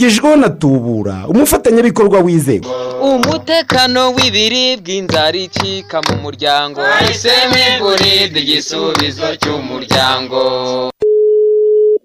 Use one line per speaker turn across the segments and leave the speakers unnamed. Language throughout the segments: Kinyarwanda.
gejweho na tubura umufatanyabikorwa wizewe
umutekano w'ibiribwa inzara icika mu muryango.
Ahisemo igurira igisubizo cy'umuryango.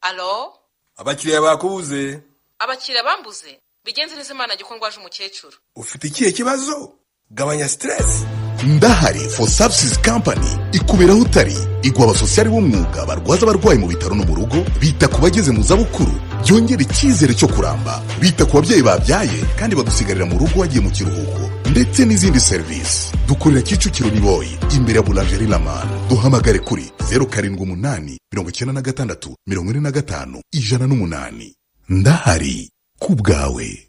Alo?
Abakiriya bakubuze
abakiriya bambuze? Bigenzereze imana gikundwaje umukecuru.
Ufite ikihe kibazo? Gabanya siteresi
ndahari for services company. Ikubera aho utari igwa abasosiyari b'umwuga barwaza abarwayi mu bitaro no mu rugo bita ku bageze mu zabukuru. Byongera icyizere cyo kuramba. Bita ku babyeyi babyaye kandi bagusigarira mu rugo wagiye mu kiruhuko. Ndetse n'izindi serivisi dukorera kicukiro niboyi imbere ya bulanjeri lamani duhamagare kuri zeru karindwi umunani mirongo icyenda na gatandatu mirongo ine na gatanu ijana n'umunani. Ndahari. Ku bwawe.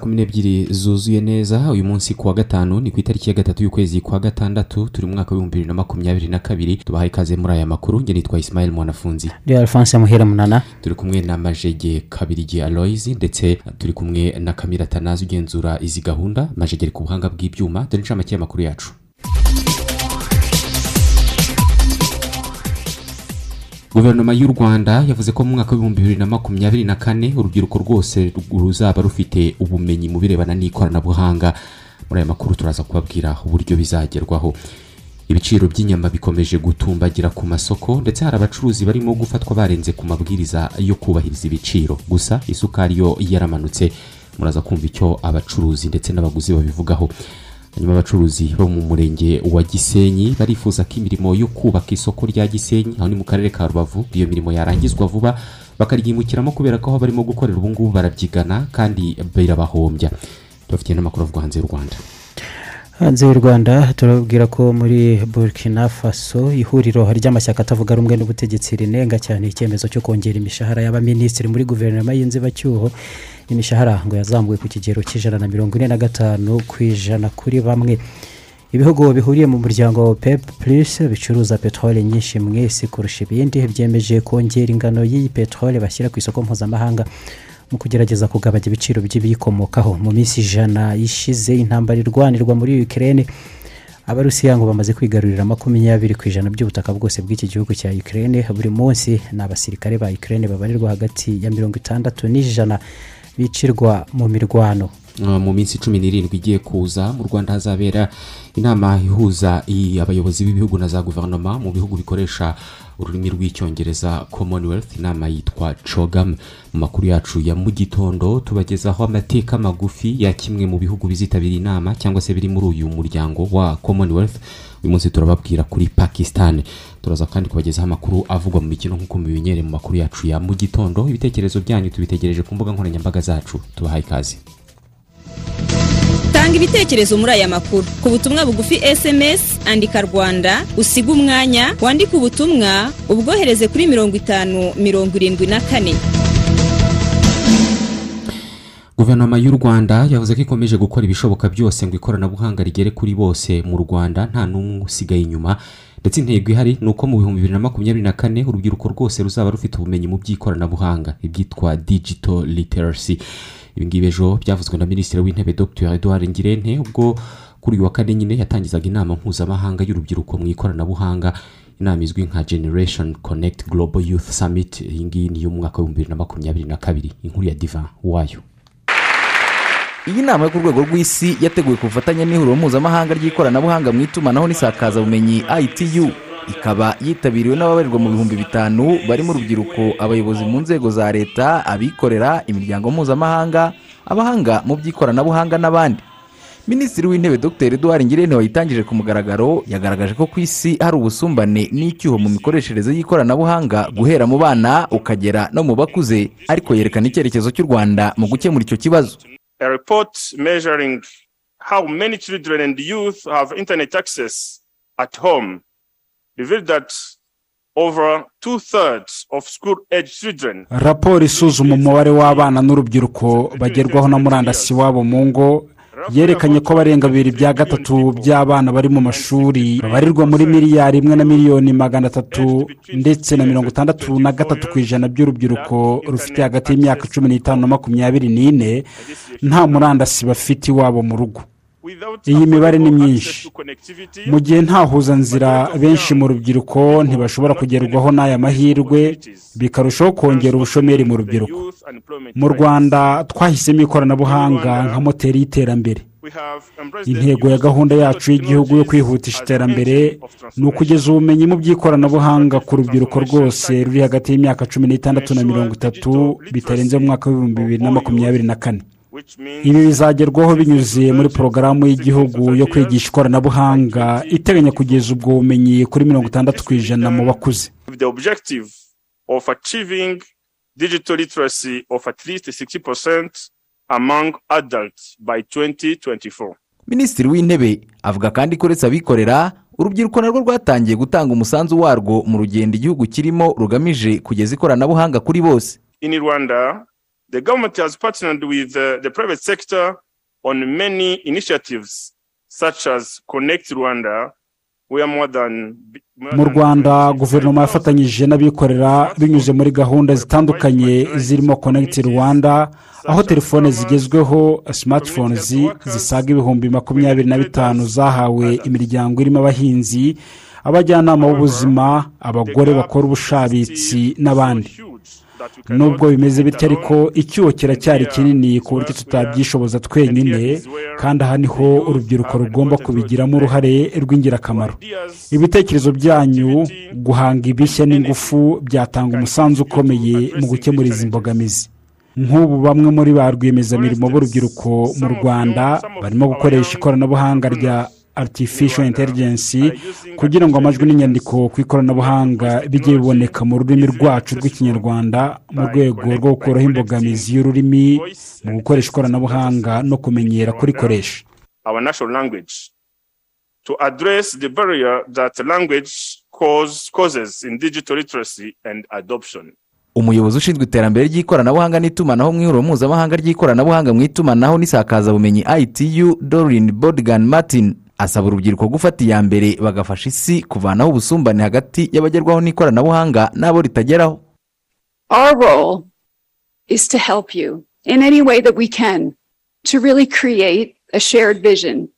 Kumi n'ebyiri zuzuye neza uyu munsi ku wa gatanu ni ku itariki ya gatatu y'ukwezi kwa gatandatu turi mu mwaka w'ibihumbi bibiri na makumyabiri na kabiri tubahaye ikaze muri aya makuru njye nitwa isimayeli mwanafunzi.
Ndi alphonse muhera munana
turi kumwe na majege kabirigi aloyizi ndetse turi kumwe na kamira tanazi ugenzura izi gahunda. Majege ari ku buhanga bw'ibyuma dore inshamake y'amakuru yacu. Guverinoma y'u rwanda yavuze ko mu mwaka w'ibihumbi bibiri na makumyabiri na kane urubyiruko rwose ruzaba rufite ubumenyi mu birebana n'ikoranabuhanga. Muri aya makuru turaza kubabwira uburyo bizagerwaho. Ibiciro by'inyama bikomeje gutumbagira ku masoko ndetse hari abacuruzi barimo gufatwa barenze ku mabwiriza yo kubahiriza ibiciro. Gusa isukari yo yaramanutse. Muraza kumva icyo abacuruzi ndetse n'abaguzi babivugaho. Hanyuma abacuruzi bo mu murenge wa gisenyi barifuza ko imirimo yo kubaka isoko rya gisenyi aho ni mu karere ka rubavu iyo mirimo yarangizwa vuba bakaryimukiramo kubera ko aho barimo gukorera ubu ngubu barabyigana kandi birabahombya. Tubafitiye n'amakuru avugwa hanze y'u rwanda.
Hanze y'u rwanda turababwira ko muri burkina faso ihuriro ry'amashyaka atavuga rumwe n'ubutegetsi rinenga cyane icyemezo cyo kongera imishahara y'abaminisitiri muri guverinoma y'inzibacyuho. Imishahara ngo yazamuwe ku kigero cy'ijana na mirongo ine na gatanu ku ijana kuri bamwe. Ibihugu bihuriye mu muryango wa pep plus bicuruza peteroli nyinshi isi kurusha ibindi. Byemeje kongera ingano y'iyi peteroli bashyira ku isoko mpuzamahanga. Mu kugerageza kugabanya ibiciro by'ibiyikomokaho mu minsi ijana ishize intambara irwanirwa muri ukirere abarusiya ngo bamaze kwigarurira makumyabiri ku ijana by'ubutaka bwose bw'iki gihugu cya ukirere buri munsi ni abasirikare ba ukirere babarirwa hagati ya mirongo itandatu n'ijana bicirwa mu mirwano.
Mu minsi cumi n'irindwi igiye kuza mu rwanda hazabera inama ihuza abayobozi b'ibihugu na za guverinoma mu bihugu bikoresha ururimi rw'icyongereza commonwealth inama yitwa cogam mu makuru yacu ya mu gitondo tubagezaho amateka magufi ya kimwe mu bihugu bizitabira inama cyangwa se biri muri uyu muryango wa commonwealth. Uyu munsi turababwira kuri pakistan. Turaza kandi kubagezaho amakuru avugwa mu mikino nk'uko mubimenyere mu makuru yacu ya mu gitondo. Ibitekerezo byanyu tubitegereje ku mbuga nkoranyambaga zacu. Tubahaye ikaze.
Tanga ibitekerezo muri aya makuru. Ku butumwa bugufi sms andika rwanda usiga umwanya wandike ubutumwa ubwohereze kuri mirongo itanu mirongo irindwi na kane.
Guverinoma y'u rwanda yavuze ko ikomeje gukora ibishoboka byose ngo ikoranabuhanga rigere kuri bose mu rwanda nta n'umwe usigaye inyuma. Ndetse intego ihari ni uko mu bihumbi bibiri na makumyabiri na kane urubyiruko rwose ruzaba rufite ubumenyi mu by'ikoranabuhanga ibyitwa digital literacy. Ibi ngibi ejo byavuzwe na minisitiri w'intebe dr. Edouard ngirente ubwo kuri uyu wa kane nyine yatangizaga inama mpuzamahanga y'urubyiruko mu ikoranabuhanga. Inama izwi nka generation connect global youth summit. Iyi ngiyi ni iy'umwaka w'ibihumbi bibiri na makumyabiri na kabiri. Inkuru ya diva wayo.
Iyi nama yo ku rwego rw'isi yateguwe ku bufatanye n'ihuriro mpuzamahanga ry'ikoranabuhanga mu itumanaho n'isakazabumenyi itu ikaba yitabiriwe n'ababarirwa mu bihumbi bitanu barimo urubyiruko abayobozi mu nzego za leta abikorera imiryango mpuzamahanga abahanga mu by'ikoranabuhanga n'abandi. Minisitiri w'intebe dr. Eduard ngirente wayitangije ku mugaragaro yagaragaje ko ku isi hari ubusumbane n'icyuho mu mikoreshereze y'ikoranabuhanga guhera mu bana ukagera no mu bakuze ariko yerekana icyerekezo cy'u rwanda mu gukemura icyo kibazo.
How many children and youth have internet access at home. Revealed that over two thirds of school age children
raporo isuzuma umubare w'abana n'urubyiruko bagerwaho na murandasi iwabo mu ngo yerekanye ko barenga bibiri bya gatatu by'abana bari mu mashuri babarirwa muri miliyari imwe na miliyoni magana atatu ndetse na mirongo itandatu na gatatu ku ijana by'urubyiruko rufite hagati y'imyaka cumi n'itanu na makumyabiri n'ine nta murandasi bafite iwabo mu rugo. Iyi mibare ni myinshi. mu gihe nta huzanzira benshi mu rubyiruko ntibashobora kugerwaho n'aya mahirwe bikarushaho kongera ubushomeri mu rubyiruko. mu rwanda twahisemo ikoranabuhanga nka moteri y'iterambere. intego ya gahunda yacu y'igihugu yo kwihutisha iterambere ni ukugeza ubumenyi mu by'ikoranabuhanga ku rubyiruko rwose ruri hagati y'imyaka cumi n'itandatu na mirongo itatu bitarenze mu mwaka w'ibihumbi bibiri na makumyabiri na kane. Ibi bizagerwaho binyuze muri porogaramu y'igihugu yo kwigisha ikoranabuhanga iteganya kugeza ubwo bumenyi kuri mirongo itandatu ku ijana mu bakuze.
with the objective of achieving digital literacy of at least 60% among adults by 2024.
minisitiri w'intebe avuga kandi ko uretse abikorera urubyiruko narwo rwatangiye gutanga umusanzu warwo mu rugendo igihugu kirimo rugamije kugeza ikoranabuhanga kuri bose.
In Rwanda, the government has partnered with uh, the private sector on many initiatives such as Connect Rwanda,
mu rwanda guverinoma yafatanyije n'abikorera binyuze muri gahunda zitandukanye zirimo konegiti rwanda aho telefone zigezweho smartphones zisaga ibihumbi makumyabiri na bitanu zahawe imiryango irimo abahinzi abajyanama b'ubuzima abagore bakora ubushabitsi n'abandi. Nubwo bimeze bityo ariko icyuho kiracyari kinini ku buryo tutabyishoboza twenyine kandi aha ni ho urubyiruko rugomba kubigiramo uruhare rw'ingirakamaro. Ibitekerezo byanyu guhanga ibishya n'ingufu byatanga umusanzu ukomeye mu gukemura izi mbogamizi nk'ubu bamwe muri ba rwiyemezamirimo b'urubyiruko mu rwanda barimo gukoresha ikoranabuhanga rya artificial intelligence kugira ngo amajwi n'inyandiko ku ikoranabuhanga bijye biboneka mu rurimi rwacu rw'ikinyarwanda mu rwego rwo gukuraho imbogamizi y'ururimi mu gukoresha ikoranabuhanga no kumenyera kurikoresha
our national language to address the barrier that language cause, causes in digital literacy and adoption.
umuyobozi ushinzwe iterambere ry'ikoranabuhanga n'itumanaho mu ihuriro mpuzamahanga ry'ikoranabuhanga mu itumanaho n'isakazabumenyi itu dorin bodigan martin asaba urubyiruko gufata iya mbere bagafasha isi kuvanaho ubusumbane hagati y'abagerwaho n'ikoranabuhanga n'abo ritageraho.
Our role is to help you in any way that we can to really create a shared vision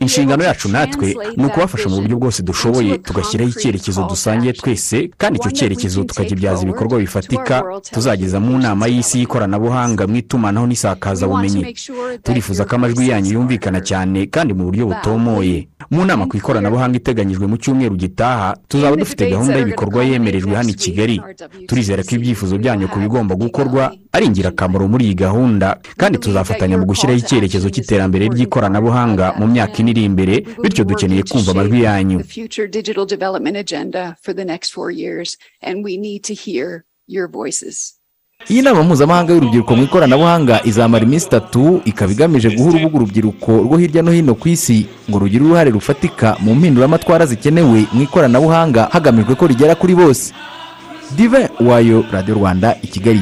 inshingano yacu natwe ni ukubafasha mu buryo bwose dushoboye tugashyiraho icyerekezo dusangiye twese kandi icyo cyerekezo tukakibyaza ibikorwa bifatika tuzageza mu nama y'isi y'ikoranabuhanga mu itumanaho n'isakazabumenyi. Turifuza ko amajwi yanyu yumvikana cyane kandi mu buryo butomoye. Mu nama ku ikoranabuhanga iteganyijwe mu cyumweru gitaha tuzaba dufite gahunda y'ibikorwa yemerejwe hano i kigali. turizera ko ibyifuzo byanyu ku bigomba gukorwa ari ingirakamaro muri iyi gahunda kandi tuzafatanya mu gushyiraho icyerekezo cy'iterambere ry'ikoranabuhanga mu myaka ine iri imbere bityo dukeneye kumva amajwi yanyu.
Iyi nama mpuzamahanga y'urubyiruko mu ikoranabuhanga izamara iminsi itatu ikaba igamije guha urubuga urubyiruko rwo hirya no hino ku isi ngo rugire uruhare rufatika mu mpinduramatwara zikenewe mu ikoranabuhanga hagamijwe ko rigera kuri bose. Dive wayo radiyo rwanda i kigali.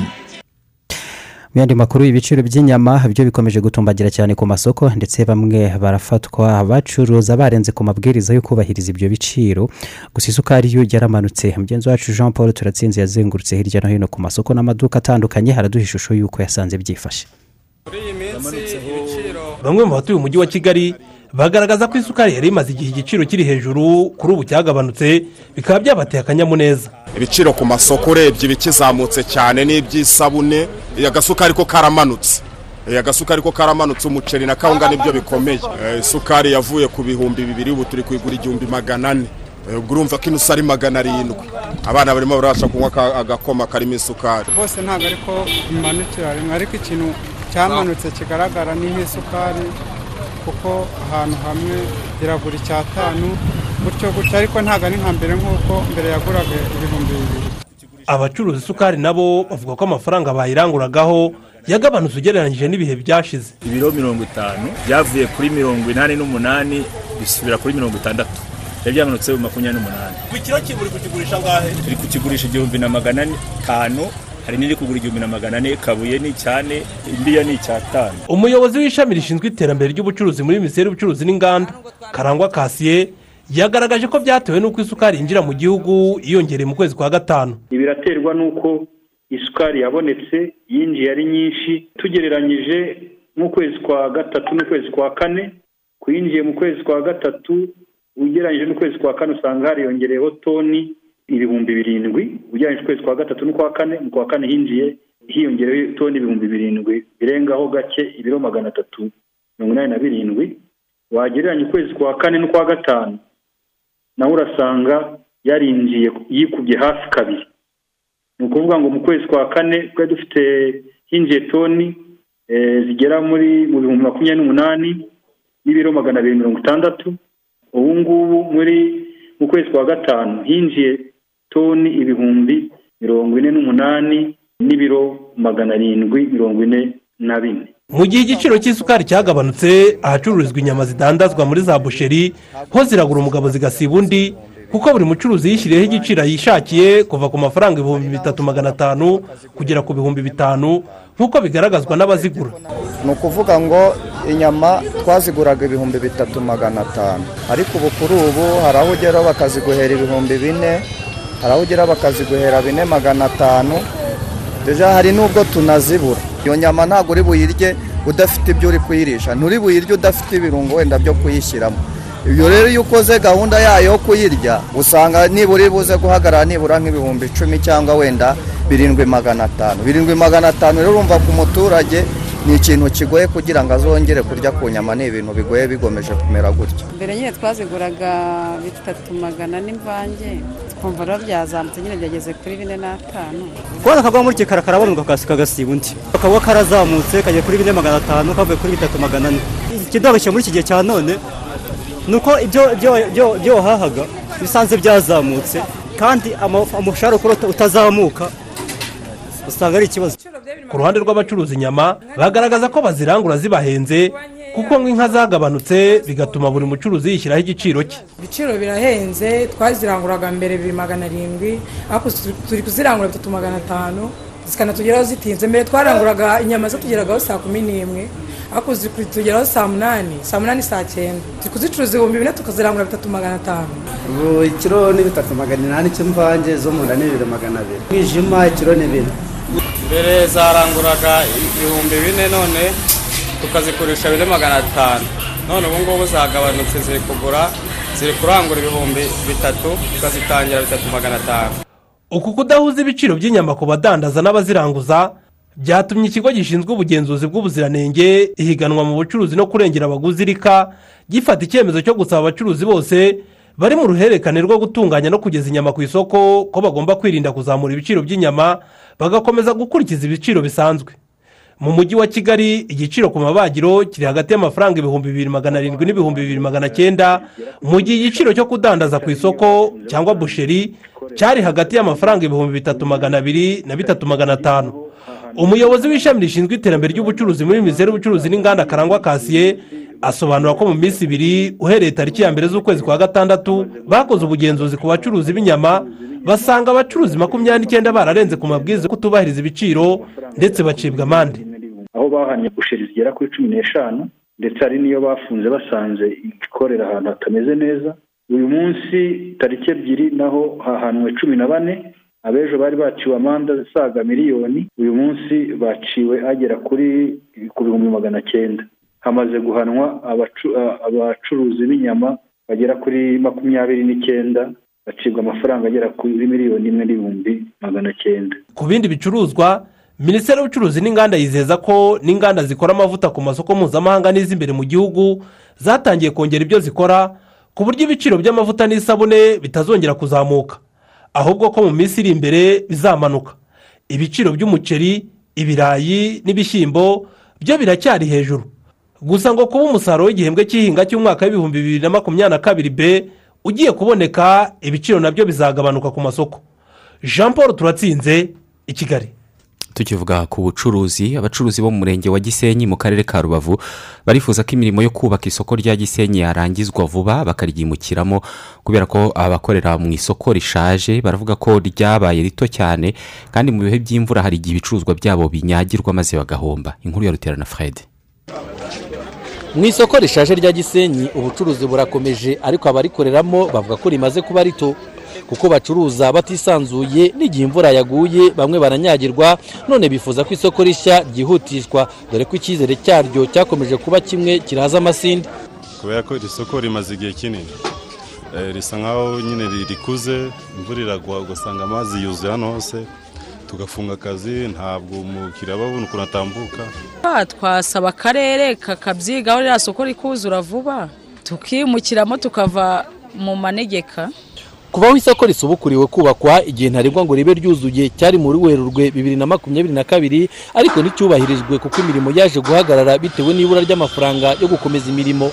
Mu yandi makuru ibiciro by'inyama byo bikomeje gutumbagira cyane ku masoko ndetse bamwe barafatwa bacuruza barenze ku mabwiriza yo kubahiriza ibyo biciro. Gusa isukari yo yaramanutse. Mugenzi wacu jean paul turatsinze yazengurutse hirya no hino ku masoko n'amaduka atandukanye haraduha ishusho y'uko yasanze byifashe.
Bamwe mu batuye umujyi wa kigali bagaragaza ko isukari yari imaze igihe igiciro kiri hejuru kuri ubu cyagabanutse bikaba byabateye akanyamuneza
ibiciro ku masoko urebye ibikizamutse cyane n'iby'isabune agasukari ko karamanutse. Agasukari ko karamanutse umuceri na kawunga ni byo bikomeye. Eh, isukari yavuye ku bihumbi bibiri ubu turi kuyigura igihumbi magana ane. Eh, ubwo urumva ko inusu ari magana arindwi. Abana barimo barabasha kunywa agakoma karimo isukari.
Rwose ntabwo ariko bimanukira rimwe ariko ikintu cyamanutse kigaragara ni nk'isukari. Kuko ahantu hamwe iragura icyatanu gutyo gutyo. Ariko ntabwo ari nka mbere nk'uko mbere yaguraga ibihumbi bibiri.
Abacuruza isukari nabo bavuga ko amafaranga bayiranguragaho yagabanutse ugereranyije n'ibihe byashize.
Ibiro mirongo itanu byavuye kuri mirongo inani n'umunani bisubira kuri mirongo itandatu. Byari byamanutse makumyabiri n'umunani.
Ku kiro kiburi kukigurisha angahe
turi kukigurisha igihumbi na magana atanu hari n'iri kugura igihumbi na magana ane kabuye ni icyane indiya ni icyatanu
umuyobozi w'ishami rishinzwe iterambere ry'ubucuruzi muri minisiteri y'ubucuruzi n'inganda karangwa kasiye yagaragaje ko byatewe n'uko isukari yinjira mu gihugu yiyongereye mu kwezi kwa gatanu.
Biraterwa n'uko isukari yabonetse yinjiye ari nyinshi tugereranyije nk'ukwezi kwa gatatu n'ukwezi kwa kane. Kuyinjiye mu kwezi kwa gatatu ugereranyije n'ukwezi kwa kane usanga hariyongereyeho toni ibihumbi birindwi ugereranyije ukwezi kwa gatatu n'ukwa kane mu kwa kane hinjiye hiyongereyeho toni ibihumbi birindwi birengaho gake ibiro magana atatu mirongo inani na birindwi. Wagereranya ukwezi kwa kane n'ukwa gatanu nawe urasanga yarinjiye yikubye hafi kabiri. Ni ukuvuga ngo mu kwezi kwa kane twari dufite hinjiye toni zigera muri mu bihumbi makumyabiri n'umunani n'ibiro magana abiri mirongo itandatu. Ubu ngubu muri mu kwezi kwa gatanu hinjiye toni ibihumbi mirongo ine n'umunani n'ibiro magana arindwi mirongo ine na bine.
Mu gihe igiciro cy'isukari cyagabanutse ahacururizwa inyama zidandazwa muri za busheri ho ziragura umugabo zigasiba undi kuko buri mucuruzi yishyiriyeho igiciro yishakiye kuva ku mafaranga ibihumbi bitatu magana atanu kugera ku bihumbi bitanu nk'uko bigaragazwa n'abazigura.
Ni ukuvuga ngo inyama twaziguraga ibihumbi bitatu magana atanu. Ariko ubu kuri ubu hari aho ugera bakaziguhera ibihumbi bine hari aho ugera bakaziguhera bine magana atanu. Deja hari n'ubwo tunazibura. Iyo nyama ntabwo uri buyirye udafite ibyo uri kuyirisha. Nturi buyirye udafite ibirungo wenda byo kuyishyiramo. Ibyo rero iyo ukoze gahunda yayo yo kuyirya usanga nibura buze guhagarara nibura nk'ibihumbi icumi cyangwa wenda birindwi magana atanu. Birindwi magana atanu rero urumva ku muturage ni ikintu kigoye kugira ngo azongere kurya ku nyama. Ni ibintu bigoye bigomeje kumera gutya.
Mbere nyine twaziguraga bitatu magana n'imvange. Twumva rero byazamutse nyine byageze kuri bine n'atanu.
Kubona akagwa muri kikara karaboneka kasi kagasiba undi. Akagwa karazamutse kajya kuri bine magana atanu kavuye kuri bitatu magana ane. Ikidoroshye muri iki gihe cya none ni uko ibyo wahahaga bisanze byazamutse kandi umushahara ukora utazamuka usanga ari ikibazo.
Ku ruhande rw'abacuruza inyama bagaragaza ko bazirangura zibahenze kuko nk'inka zagabanutse bigatuma buri mucuruzi yishyiraho igiciro cye.
Ibiciro birahenze twaziranguraga mbere bibiri magana arindwi ariko turi kuzirangura bitatu magana atanu zikanatugeraho zitinze. Mbere twaranguraga inyama zitugeragaho saa kumi n'imwe ariko zitugeraho saa munani saa munani saa cyenda. Turi kuzicuruza ibihumbi bine tukazirangura bitatu magana atanu.
Ubu ikiro ni bitatu magana inani cy'imvange zo mu nda ni bibiri magana abiri. Mwijima ikiro ni bine.
Mbere zaranguraga ibihumbi bine none tukazikoresha bine magana atanu. None ubu ngubu zagabanutse ziri kugura ziri kurangura ibihumbi bitatu tukazitangira bitatu magana atanu.
Uku kudahuza ibiciro by'inyama ku badandaza n'abaziranguza byatumye ikigo gishinzwe ubugenzuzi bw'ubuziranenge ihiganwa mu bucuruzi no kurengera abaguzi rika gifata icyemezo cyo gusaba abacuruzi bose bari mu ruhererekane rwo gutunganya no kugeza inyama ku isoko ko bagomba kwirinda kuzamura ibiciro by'inyama bagakomeza gukurikiza ibiciro bisanzwe. Mu mujyi wa kigali igiciro ku mabagiro kiri hagati y'amafaranga ibihumbi bibiri magana arindwi n'ibihumbi bibiri magana cyenda. Mu gihe igiciro cyo kudandaza ku isoko cyangwa busheri cyari hagati y'amafaranga ibihumbi bitatu magana abiri na bitatu magana atanu. Umuyobozi w'ishami rishinzwe iterambere ry'ubucuruzi muri minisiteri y'ubucuruzi n'inganda karangwa kasiye asobanura ko mu minsi ibiri uhereye tariki ya mbere z'ukwezi kwa gatandatu bakoze ubugenzuzi ku bacuruzi b'inyama basanga abacuruzi makumyabiri n'icyenda bararenze ku mabwiriza yo kutubahiriza ibiciro ndetse bacibwa amande.
Aho bahanye busheri zigera kuri cumi n'eshanu ndetse hari n'iyo bafunze basanze ikorera ahantu hatameze neza. Uyu munsi tariki ebyiri naho hahanwe cumi na bane abejo bari baciwe amande asaga miliyoni. Uyu munsi baciwe agera kuri ku bihumbi magana cyenda. Hamaze guhanwa abacuruzi b'inyama bagera kuri makumyabiri n'icyenda bacibwa amafaranga agera kuri miliyoni imwe n'ibihumbi magana cyenda.
Ku bindi bicuruzwa minisiteri y'ubucuruzi n'inganda yizeza ko n'inganda zikora amavuta ku masoko mpuzamahanga n'iz'imbere mu gihugu zatangiye kongera ibyo zikora ku buryo ibiciro by'amavuta n'isabune bitazongera kuzamuka. Ahubwo ko mu minsi iri imbere bizamanuka. Ibiciro by'umuceri ibirayi n'ibishyimbo byo biracyari hejuru. Gusa ngo kuba umusaruro w'igihembwe cy'ihinga cy'umwaka w'ibihumbi bibiri na makumyabiri na kabiri be ugiye kuboneka ibiciro na byo bizagabanuka ku masoko. Jean paul turatsinze i kigali.
Tukivuga ku bucuruzi abacuruzi bo mu murenge wa gisenyi mu karere ka rubavu barifuza ko imirimo yo kubaka isoko rya gisenyi yarangizwa vuba bakaryimukiramo kubera ko abakorera mu isoko rishaje baravuga ko ryabaye rito cyane kandi mu bihe by'imvura hari igihe ibicuruzwa byabo binyagirwa maze bagahomba. Inkuru ya ruterana fred.
Mu isoko rishaje rya gisenyi ubucuruzi burakomeje ariko abarikoreramo bavuga ko rimaze kuba rito. Kuko bacuruza batisanzuye n'igihe imvura yaguye bamwe baranyagirwa none bifuza ko isoko rishya ryihutishwa dore ko icyizere cyaryo cyakomeje kuba kimwe kiraza amasinde.
Kubera ko iri soko rimaze igihe kinini. Eh, risa nkaho nyine ri- rikuze imvura iragwa ugasanga amazi yuzuye hano hose. Tugafunga akazi ntabwo umukiriya aba abona ukuntu atambuka.
Ah, twasaba akarere kakabyigaho ririya soko rikuzura vuba. Tukimukiramo tukava mu manegeka.
Kuvaho isoko risubukuriwe kubakwa igihe ntarengwa ngo ribe ryuzuye cyari muri werurwe bibiri na makumyabiri na kabiri ariko nticyubahirijwe kuko imirimo yaje guhagarara bitewe n'ibura ry'amafaranga yo gukomeza imirimo.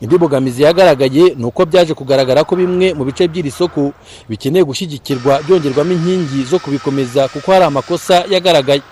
Indi mbogamizi yagaragaye ni uko byaje kugaragara ko bimwe mu bice by'iri soko bikeneye gushyigikirwa byongerwamo inkingi zo kubikomeza kuko hari amakosa yagaragaye.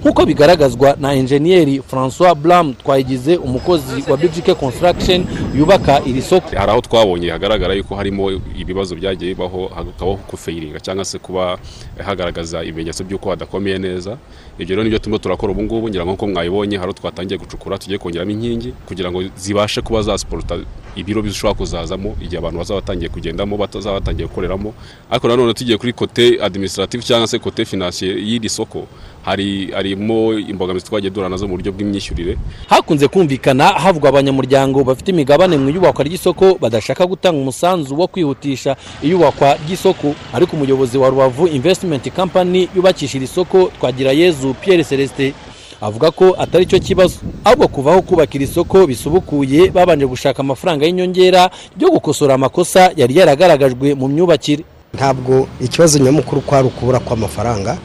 Nk'uko bigaragazwa na enjeniyeri francois blam twayigize umukozi wa bigike construction yubaka iri soko.
Hari aho twabonye hagaragara yuko harimo ibibazo byagiye bibaho hakabaho kufayiringa cyangwa se kuba hagaragaza ibimenyetso by'uko hadakomeye neza. Ibyo rero ni byo turimo turakora ubu ngubu ngira ngo nk'uko mwabibonye hari twatangiye gucukura tugiye kongeramo inkingi kugira ngo zibashe kuba zasiporuta ibiro bishobora kuzazamo igihe abantu bazaba batangiye kugendamo batazaba batangiye gukoreramo. Ariko nanone tugiye kuri kote administrative cyangwa se kote financier y'iri soko harimo imbogamizi twagiye duhura na zo mu buryo bw'imyishyurire.
Hakunze kumvikana havugwa abanyamuryango bafite imigabane mu iyubakwa ry'isoko badashaka gutanga umusanzu wo kwihutisha iyubakwa ry'isoko. Ariko umuyobozi wa rubavu investment company yubakisha iri soko twagira yezu pierre celestin avuga ko atari cyo kibazo. Ahubwo kuvaho kubaka iri soko bisubukuye babanje gushaka amafaranga y'inyongera byo gukosora amakosa yari yaragaragajwe mu myubakire.
Ntabwo ikibazo nyamukuru kwari ukubura kw'amafaranga.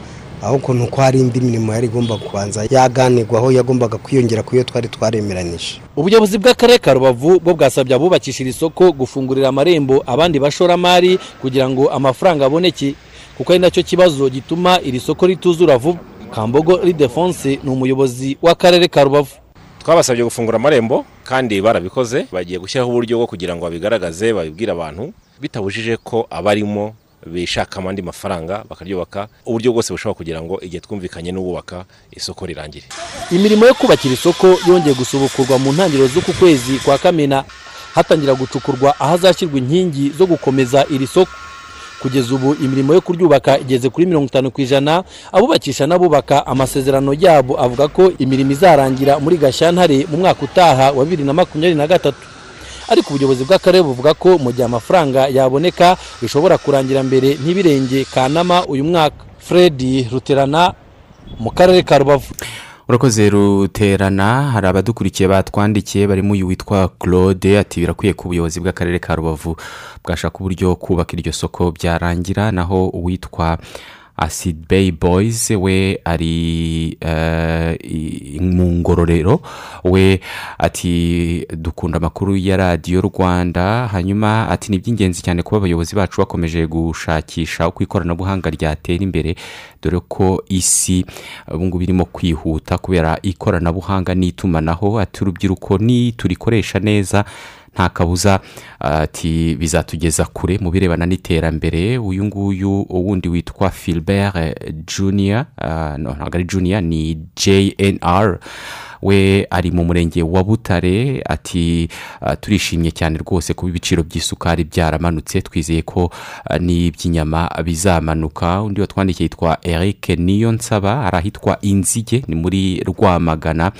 Ahubwo ni uko hari indi mirimo yari igomba kubanza yaganirwaho yagombaga kwiyongera ku yo twari twaremeranije.
Ubuyobozi bw'akarere ka rubavu bwo bwasabye abubakisha iri soko gufungurira amarembo abandi bashoramari kugira ngo amafaranga aboneke kuko ari na cyo kibazo gituma iri soko rituzura vuba. Kambogo ridefonse ni umuyobozi w'akarere ka rubavu.
Twabasabye gufungura amarembo kandi barabikoze. Bagiye gushyiraho uburyo bwo kugira ngo babigaragaze babibwire abantu bitabujije ko abarimo bishakamo andi mafaranga bakaryubaka uburyo bwose bushobora kugira ngo igihe twumvikanye n'ububaka isoko rirangire.
Imirimo yo kubakira isoko yongeye gusubukurwa mu ntangiriro z'uku kwezi kwa kamena. Hatangira gucukurwa ahazashyirwa inkingi zo gukomeza iri soko. Kugeza ubu imirimo yo kuryubaka igeze kuri mirongo itanu ku ijana. Abubakisha n'abubaka amasezerano yabo avuga ko imirimo izarangira muri gashyantare mu mwaka utaha wa bibiri na makumyabiri na gatatu. Ariko ubuyobozi bw'akarere buvuga ko mu gihe amafaranga yaboneka bishobora kurangira mbere ntibirenge kanama uyu mwaka. Fred ruterana mu karere ka rubavu.
Urakoze ruterana. Hari abadukurikiye batwandikiye barimo uyu witwa claude ati birakwiye ko ubuyobozi bw'akarere ka rubavu bwashaka uburyo kubaka iryo soko byarangira naho uwitwa acid bay boys we ari eh, mu ngororero we ati dukunda amakuru ya radiyo rwanda hanyuma ati ni iby'ingenzi cyane kuba abayobozi bacu bakomeje gushakisha uko ikoranabuhanga ryatera imbere dore ko isi ubu ngubu irimo kwihuta kubera ikoranabuhanga n'itumanaho. Ati urubyiruko ni turikoresha neza nta kabuza ati bizatugeza kure mu birebana n'iterambere. Uyu nguyu wundi witwa filibert junior ah, no, ntabwo ari junior ni jnr we ari mu murenge wa butare ati ah, turishimye cyane rwose kuba ibiciro by'isukari byaramanutse. Twizeye ko ah, n'iby'inyama bizamanuka. Undi watwandikiye yitwa eric niyo nsaba hari ahitwa inzige ni muri rwamagana.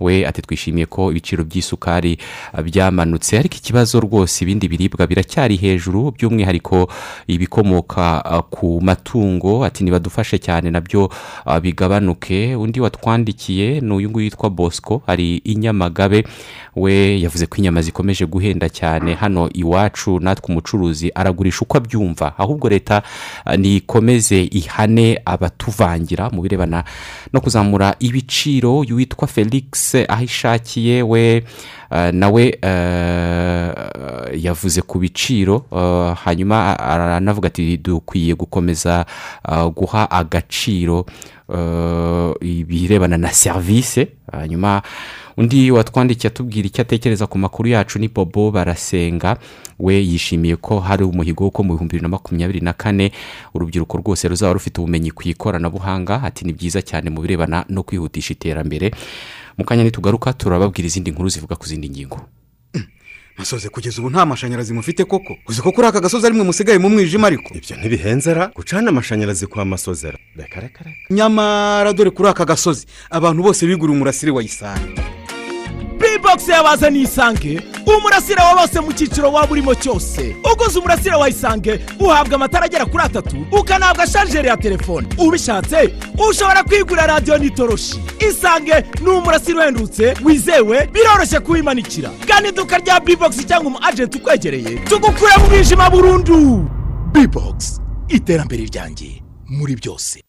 We ati twishimiye ko ibiciro by'isukari ah, byamanutse. Ariko ikibazo rwose ibindi biribwa biracyari hejuru by'umwihariko ibikomoka ku matungo. Ati nibadufashe cyane na byo bigabanuke. Undi watwandikiye ni uyu nguyu witwa bosco ari i nyamagabe we yavuze ko inyama zikomeje guhenda cyane. Hano iwacu natwe umucuruzi aragurisha uko abyumva. Ahubwo leta ah, nikomeze ihane abatuvangira mu birebana no kuzamura ibiciro. Witwa felix aho ishakiye we ah, nawe ah, yavuze ku biciro. Hanyuma aranavuga ati dukwiye gukomeza guha agaciro. Ibirebana na serivisi hanyuma undi watwandikiye atubwira icyo atekereza ku makuru yacu ni bobo barasenga. We yishimiye ko hari umuhigo wo mu bihumbi bibiri na makumyabiri na kane urubyiruko rwose ruzaba rufite ubumenyi ku ikoranabuhanga. Ati ni byiza cyane mu birebana no kwihutisha iterambere. Mu kanya nitugaruka turababwira izindi nkuru zivuga ku zindi ngingo.
Masoze kugeza ubu nta mashanyarazi mufite koko. Uzi ko kuri aka gasozi arimwe musigaye mu mwijima ariko?
Ibyo ntibihenzera gucana amashanyarazi kwa masozera. Reka reka reka.
Nyamara dore kuri aka gasozi abantu bose biguriye umurasire wa isani
bibogisi yabazaniye isange umurasire wa bose mu cyiciro waba urimo cyose. Uguze umurasire wa isange uhabwa amatara agera kuri atatu ukanahabwa sharijeri ya telefone. Ubishatse ushobora kwigurira radiyo n'itoroshi. Isange ni umurasire uhendutse wizewe biroroshye kuwimanikira. Gana iduka rya bibogisi cyangwa umu ajenti ukwegereye tugukure mu mwijima burundu. Bibogisi iterambere ryanjye muri byose.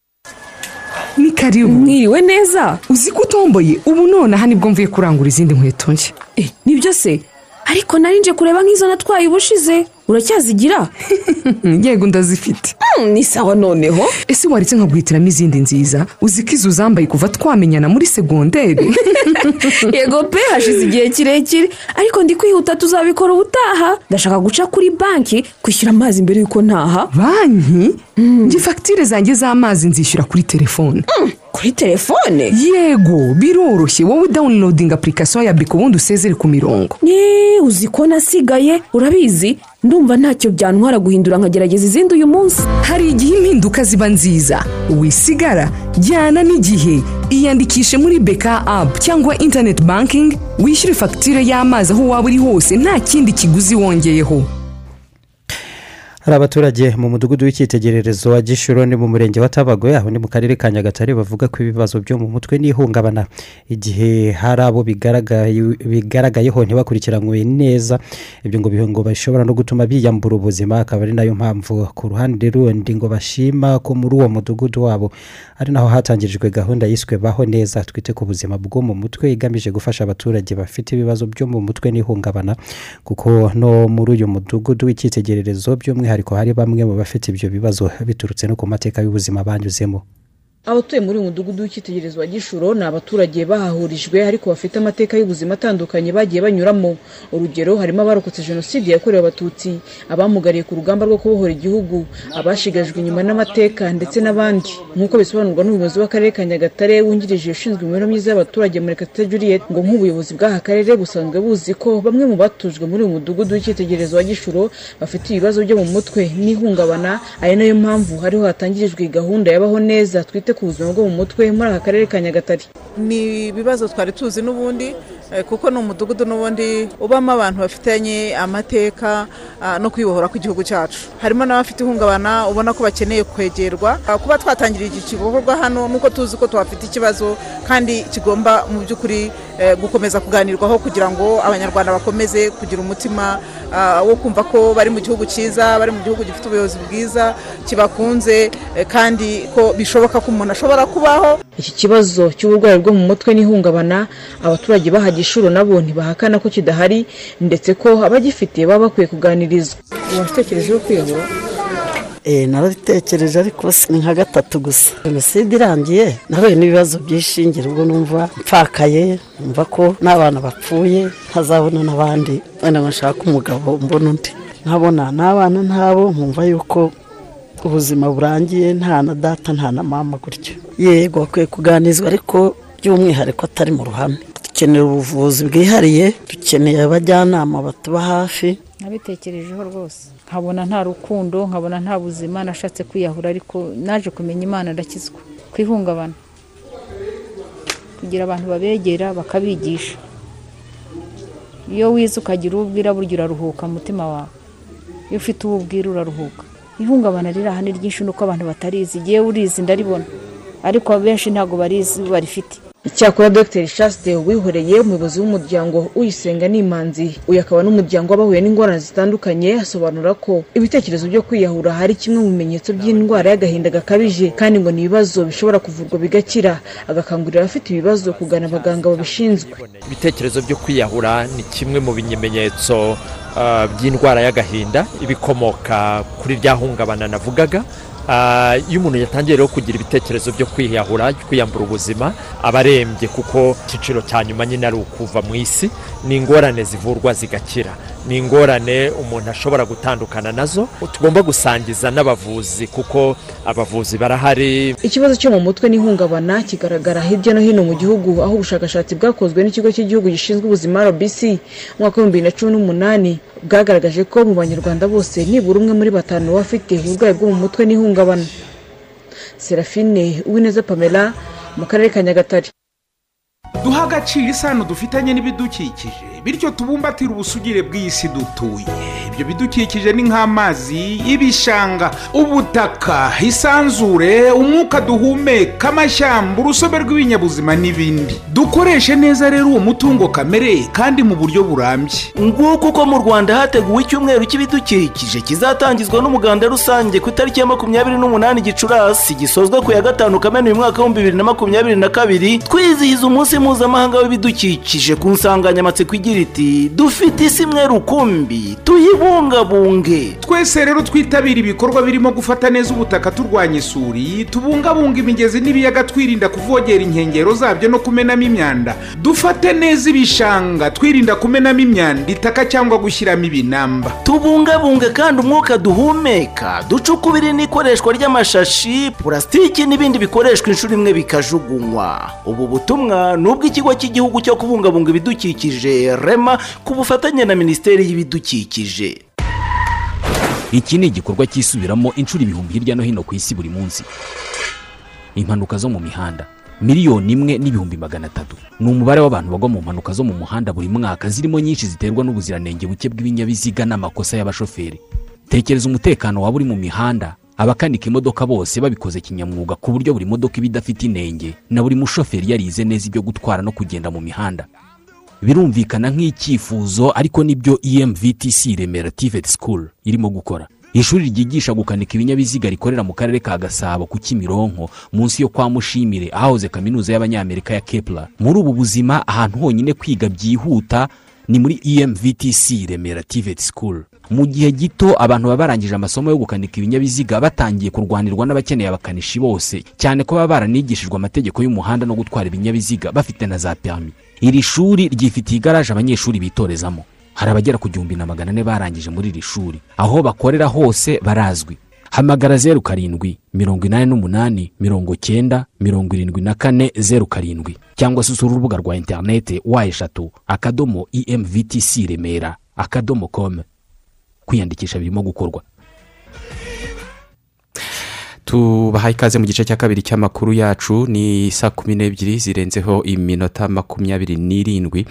Ni karibu mwiriwe neza. Uzi ko utomboye? Ubu nonaha ni bwo mvuye kurangura izindi nkweto nshya.
Eh, ni byo se? Ariko nje kureba nk'izo natwaye ubushize. Uracyazigira?
Yego ndazifite.
Ni sawa noneho.
Ese waretse nkaguhitiramo izindi nziza? Uzi ko izo zambaye kuva twamenyana muri segonderi?
Yego pe hashize igihe kirekire. Ariko ndi kwihuta tuzabikora ubutaha. Ndashaka guca kuri banki kwishyura amazi mbere y'uko ntaha.
Banki? Njye fagitire zanjye z'amazi nzishyura kuri telefone.
Kuri telefone?
Yego biroroshye. Wowe dawunirodinga apurikasiyo ya biko ubundi usezere ku mirongo.
Yeee uzi ko nasigaye? Urabizi? Ndumva ntacyo byantwara guhindura nkagerageza izindi uyu munsi.
Hari igihe impinduka ziba nziza. Wisigara jyana n'igihe. Iyandikishe muri beka apu cyangwa interineti bankingi wishyure fagitire y'amazi aho waba uri hose. Nta kindi kiguzi wongeyeho.
Hari abaturage mu mudugudu w'icyitegererezo wa gishuro ni mu murenge wa tabagwe aho ni mu karere ka nyagatare bavuga ko ibibazo byo mu mutwe n'ihungabana. Igihe hari abo bigaragaye- bigaragayeho ntibakurikiranwe neza ibyo ngo ngo bishobora no gutuma biyambura ubuzima akaba ari na yo mpamvu. Ku ruhande rundi ngo bashima ko muri uwo mudugudu wabo ari naho hatangirijwe gahunda yiswe baho neza twite ku buzima bwo mu mutwe igamije gufasha abaturage bafite ibibazo byo mu mutwe n'ihungabana kuko no muri uyu mudugudu w'icyitegererezo by'umwihariko hari bamwe mu bafite ibyo bibazo biturutse no ku mateka y'ubuzima banyuzemo.
Abatuye muri uyu mudugudu w'icyitegererezo wa gishuro ni abaturage bahahurijwe ariko bafite amateka y'ubuzima atandukanye bagiye banyuramo. Urugero harimo abarokotse jenoside yakorewe abatutsi abamugariye ku rugamba rwo kubohora igihugu abashigajwe inyuma n'amateka ndetse n'abandi. Nk'uko bisobanurwa n'umuyobozi w'akarere ka nyagatare wungirije ushinzwe imibereho myiza y'abaturage murekatete juliet ngo nk'ubuyobozi bw'aka karere busanzwe buzi ko bamwe mu batujwe muri uyu mudugudu w'icyitegererezo wa gishuro bafite ibibazo byo mu mutwe n'ihungabana ari na yo mpamvu hariho hatangirijwe gahunda yabaho neza twite ku buzima bwo mu mutwe muri aka karere ka nyagatare.
Ni ibibazo twari tuzi n'ubundi eh, kuko ni umudugudu n'ubundi ubamo abantu bafitanye amateka ah, no kwibohora kw'igihugu cyacu. Harimo n'abafite ihungabana ubona ko bakeneye kwegerwa. Ah, kuba twatangira iki gikorwa hano nuko tuzi ko tuhafite ikibazo kandi kigomba mu by'ukuri eh, gukomeza kuganirwaho kugira ngo abanyarwanda bakomeze kugira umutima wo kumva ko bari mu gihugu cyiza bari mu gihugu gifite ubuyobozi bwiza kibakunze eh, kandi ko bishoboka ko umuntu ashobora kubaho.
Iki kibazo cy'uburwayi bwo mu mutwe n'ihungabana abaturage baha gishuro nabo ntibahakana ko kidahari ndetse ko abagifite baba bakwiye kuganirizwa. Uwashitekerejeho kwiyahura
narabitekereje ariko ni nka gatatu gusa. Jenoside irangiye nahuye n'ibibazo by'ishingira ubwo numva mpfakaye numva ko n'abana bapfuye ntazabona n'abandi. Wenda ngo nshake umugabo mbona undi. Nkabona n'abana ntabo nkumva yuko ubuzima burangiye nta na data nta na mama gutyo. Yego bakwiye kuganizwa ariko by'umwihariko atari mu ruhame. Dukeneye ubuvuzi bwihariye dukeneye abajyanama batuba hafi.
Nabitekerejeho rwose. Nkabona nta rukundo nkabona nta buzima nashatse kwiyahura ariko naje kumenya imana ndakizwa. Kwihungabana. Kugira abantu babegera bakabigisha. Iyo wize ukagira uwo ubwira burya uraruhuka mu mutima wawe. Iyo ufite uwo ubwira uraruhuka. Ihungabana riri aha ni ryinshi nuko abantu batarizi. Igihe urizi ndaribona. Ariko abenshi ntabwo barizi barifite.
Icyakora dr. Chaste wihoreye umuyobozi w'umuryango uyisenga n'imanzi uyu akaba n'umuryango w'abahuye n'ingorane zitandukanye asobanura ko ibitekerezo byo kwiyahura hari kimwe mu bimenyetso by'indwara y'agahinda gakabije kandi ngo ni ibibazo bishobora kuvurwa bigakira. Agakangurira abafite ibibazo kugana abaganga babishinzwe.
Ibitekerezo byo kwiyahura ni kimwe mu bimenyetso
by'indwara y'agahinda ibikomoka kuri rya hungabana navugaga. Ah, iyo umuntu yatangiye rero kugira ibitekerezo byo kwiyahura kwiyambura ubuzima aba arembye kuko icyiciro cya nyuma nyine ari ukuva mu isi ni ingorane zivurwa zigakira. Ni ingorane umuntu ashobora gutandukana na zo tugomba gusangiza n'abavuzi kuko abavuzi barahari.
Ikibazo cyo mu mutwe n'ihungabana kigaragara hirya no hino mu gihugu aho ubushakashatsi bwakozwe n'ikigo cy'igihugu gishinzwe ubuzima rbc mu mwaka w'ibihumbi bibiri na cumi n'umunani bwagaragaje ko mu banyarwanda bose nibura umwe muri batanu bafite uburwayi bwo mu mutwe n'ihungabana. Serafine uwineza pamela mu karere ka nyagatare.
Duha agaciro isano dufitanye n'ibidukikije. Bityo tubumbatire ubusugire bw'isi dutuye. Ibyo bidukikije ni nk'amazi ibishanga ubutaka isanzure umwuka duhumeka amashyamba urusobe rw'ibinyabuzima n'ibindi. Dukoreshe neza rero uwo mutungo kamere kandi mu buryo burambye.
Nguko uko mu rwanda hateguwe icyumweru cy'ibidukikije kizatangizwa n'umuganda rusange ku itariki ya makumyabiri n'umunani gicurasi gisozwa ku ya gatanu kamena uyu mwaka w'ibihumbi bibiri na makumyabiri na kabiri twizihiza umunsi mpuzamahanga w'ibidukikije ku nsanganyamatsiko igira iti dufite isi imwe rukumbi tuyibungabunge.
Twese rero twitabira ibikorwa birimo gufata neza ubutaka turwanya isuri tubungabunga imigezi n'ibiyaga twirinda kuvogera inkengero zabyo no kumenamo imyanda. Dufate neza ibishanga twirinda kumenamo imyanda itaka cyangwa gushyiramo ibinamba.
Tubungabunge kandi umwuka duhumeka ducukubire n'ikoreshwa ry'amashashi purasitiki n'ibindi bikoreshwa inshuro imwe bikajugunywa. Ubu butumwa ni ubw'ikigo cy'igihugu cyo kubungabunga ibidukikije rema ku bufatanye na minisiteri y'ibidukikije.
Iki ni igikorwa cyisubiramo inshuro ibihumbi hirya no hino ku isi buri munsi. Impanuka zo mu mihanda. Miliyoni imwe n'ibihumbi magana atatu. Ni umubare w'abantu bagwa mu mpanuka zo mu muhanda buri mwaka zirimo nyinshi ziterwa n'ubuziranenge buke bw'ibinyabiziga n'amakosa y'abashoferi. Tekereza umutekano waba uri mu mihanda? Abakanika imodoka bose babikoze kinyamwuga ku buryo buri modoka iba idafite inenge na buri mushoferi yarize neza ibyo gutwara no kugenda mu mihanda. Birumvikana nk'icyifuzo ariko ni byo emvtc remera tivet school irimo gukora. Ishuri ryigisha gukanika ibinyabiziga rikorera mu karere ka gasabo ku kimironko munsi yo kwa mushimire ahahoze kaminuza y'abanyamerika ya kepler. Muri ubu buzima ahantu honyine kwiga byihuta ni muri emvtc remera tivet school. Mu gihe gito abantu baba barangije amasomo yo gukanika ibinyabiziga batangiye kurwanirwa n'abakeneye abakanishi bose cyane ko baba baranigishijwe amategeko y'umuhanda no gutwara ibinyabiziga bafite na za perimi iri shuri ryifitiye igaraje abanyeshuri bitorezamo. Hari abagera ku gihumbi na magana ane barangije muri iri shuri. Aho bakorera hose barazwi. Hamagara zeru karindwi mirongo inani n'umunani mirongo cyenda mirongo irindwi na kane zeru karindwi. Cyangwa se usura urubuga rwa interinete wa eshatu akadomo emvtc remera akadomo komu kwiyandikisha birimo gukorwa.
Tubahaye ikaze mu gice cya kabiri cy'amakuru yacu ni saa kumi n'ebyiri zirenzeho iminota makumyabiri n'irindwi.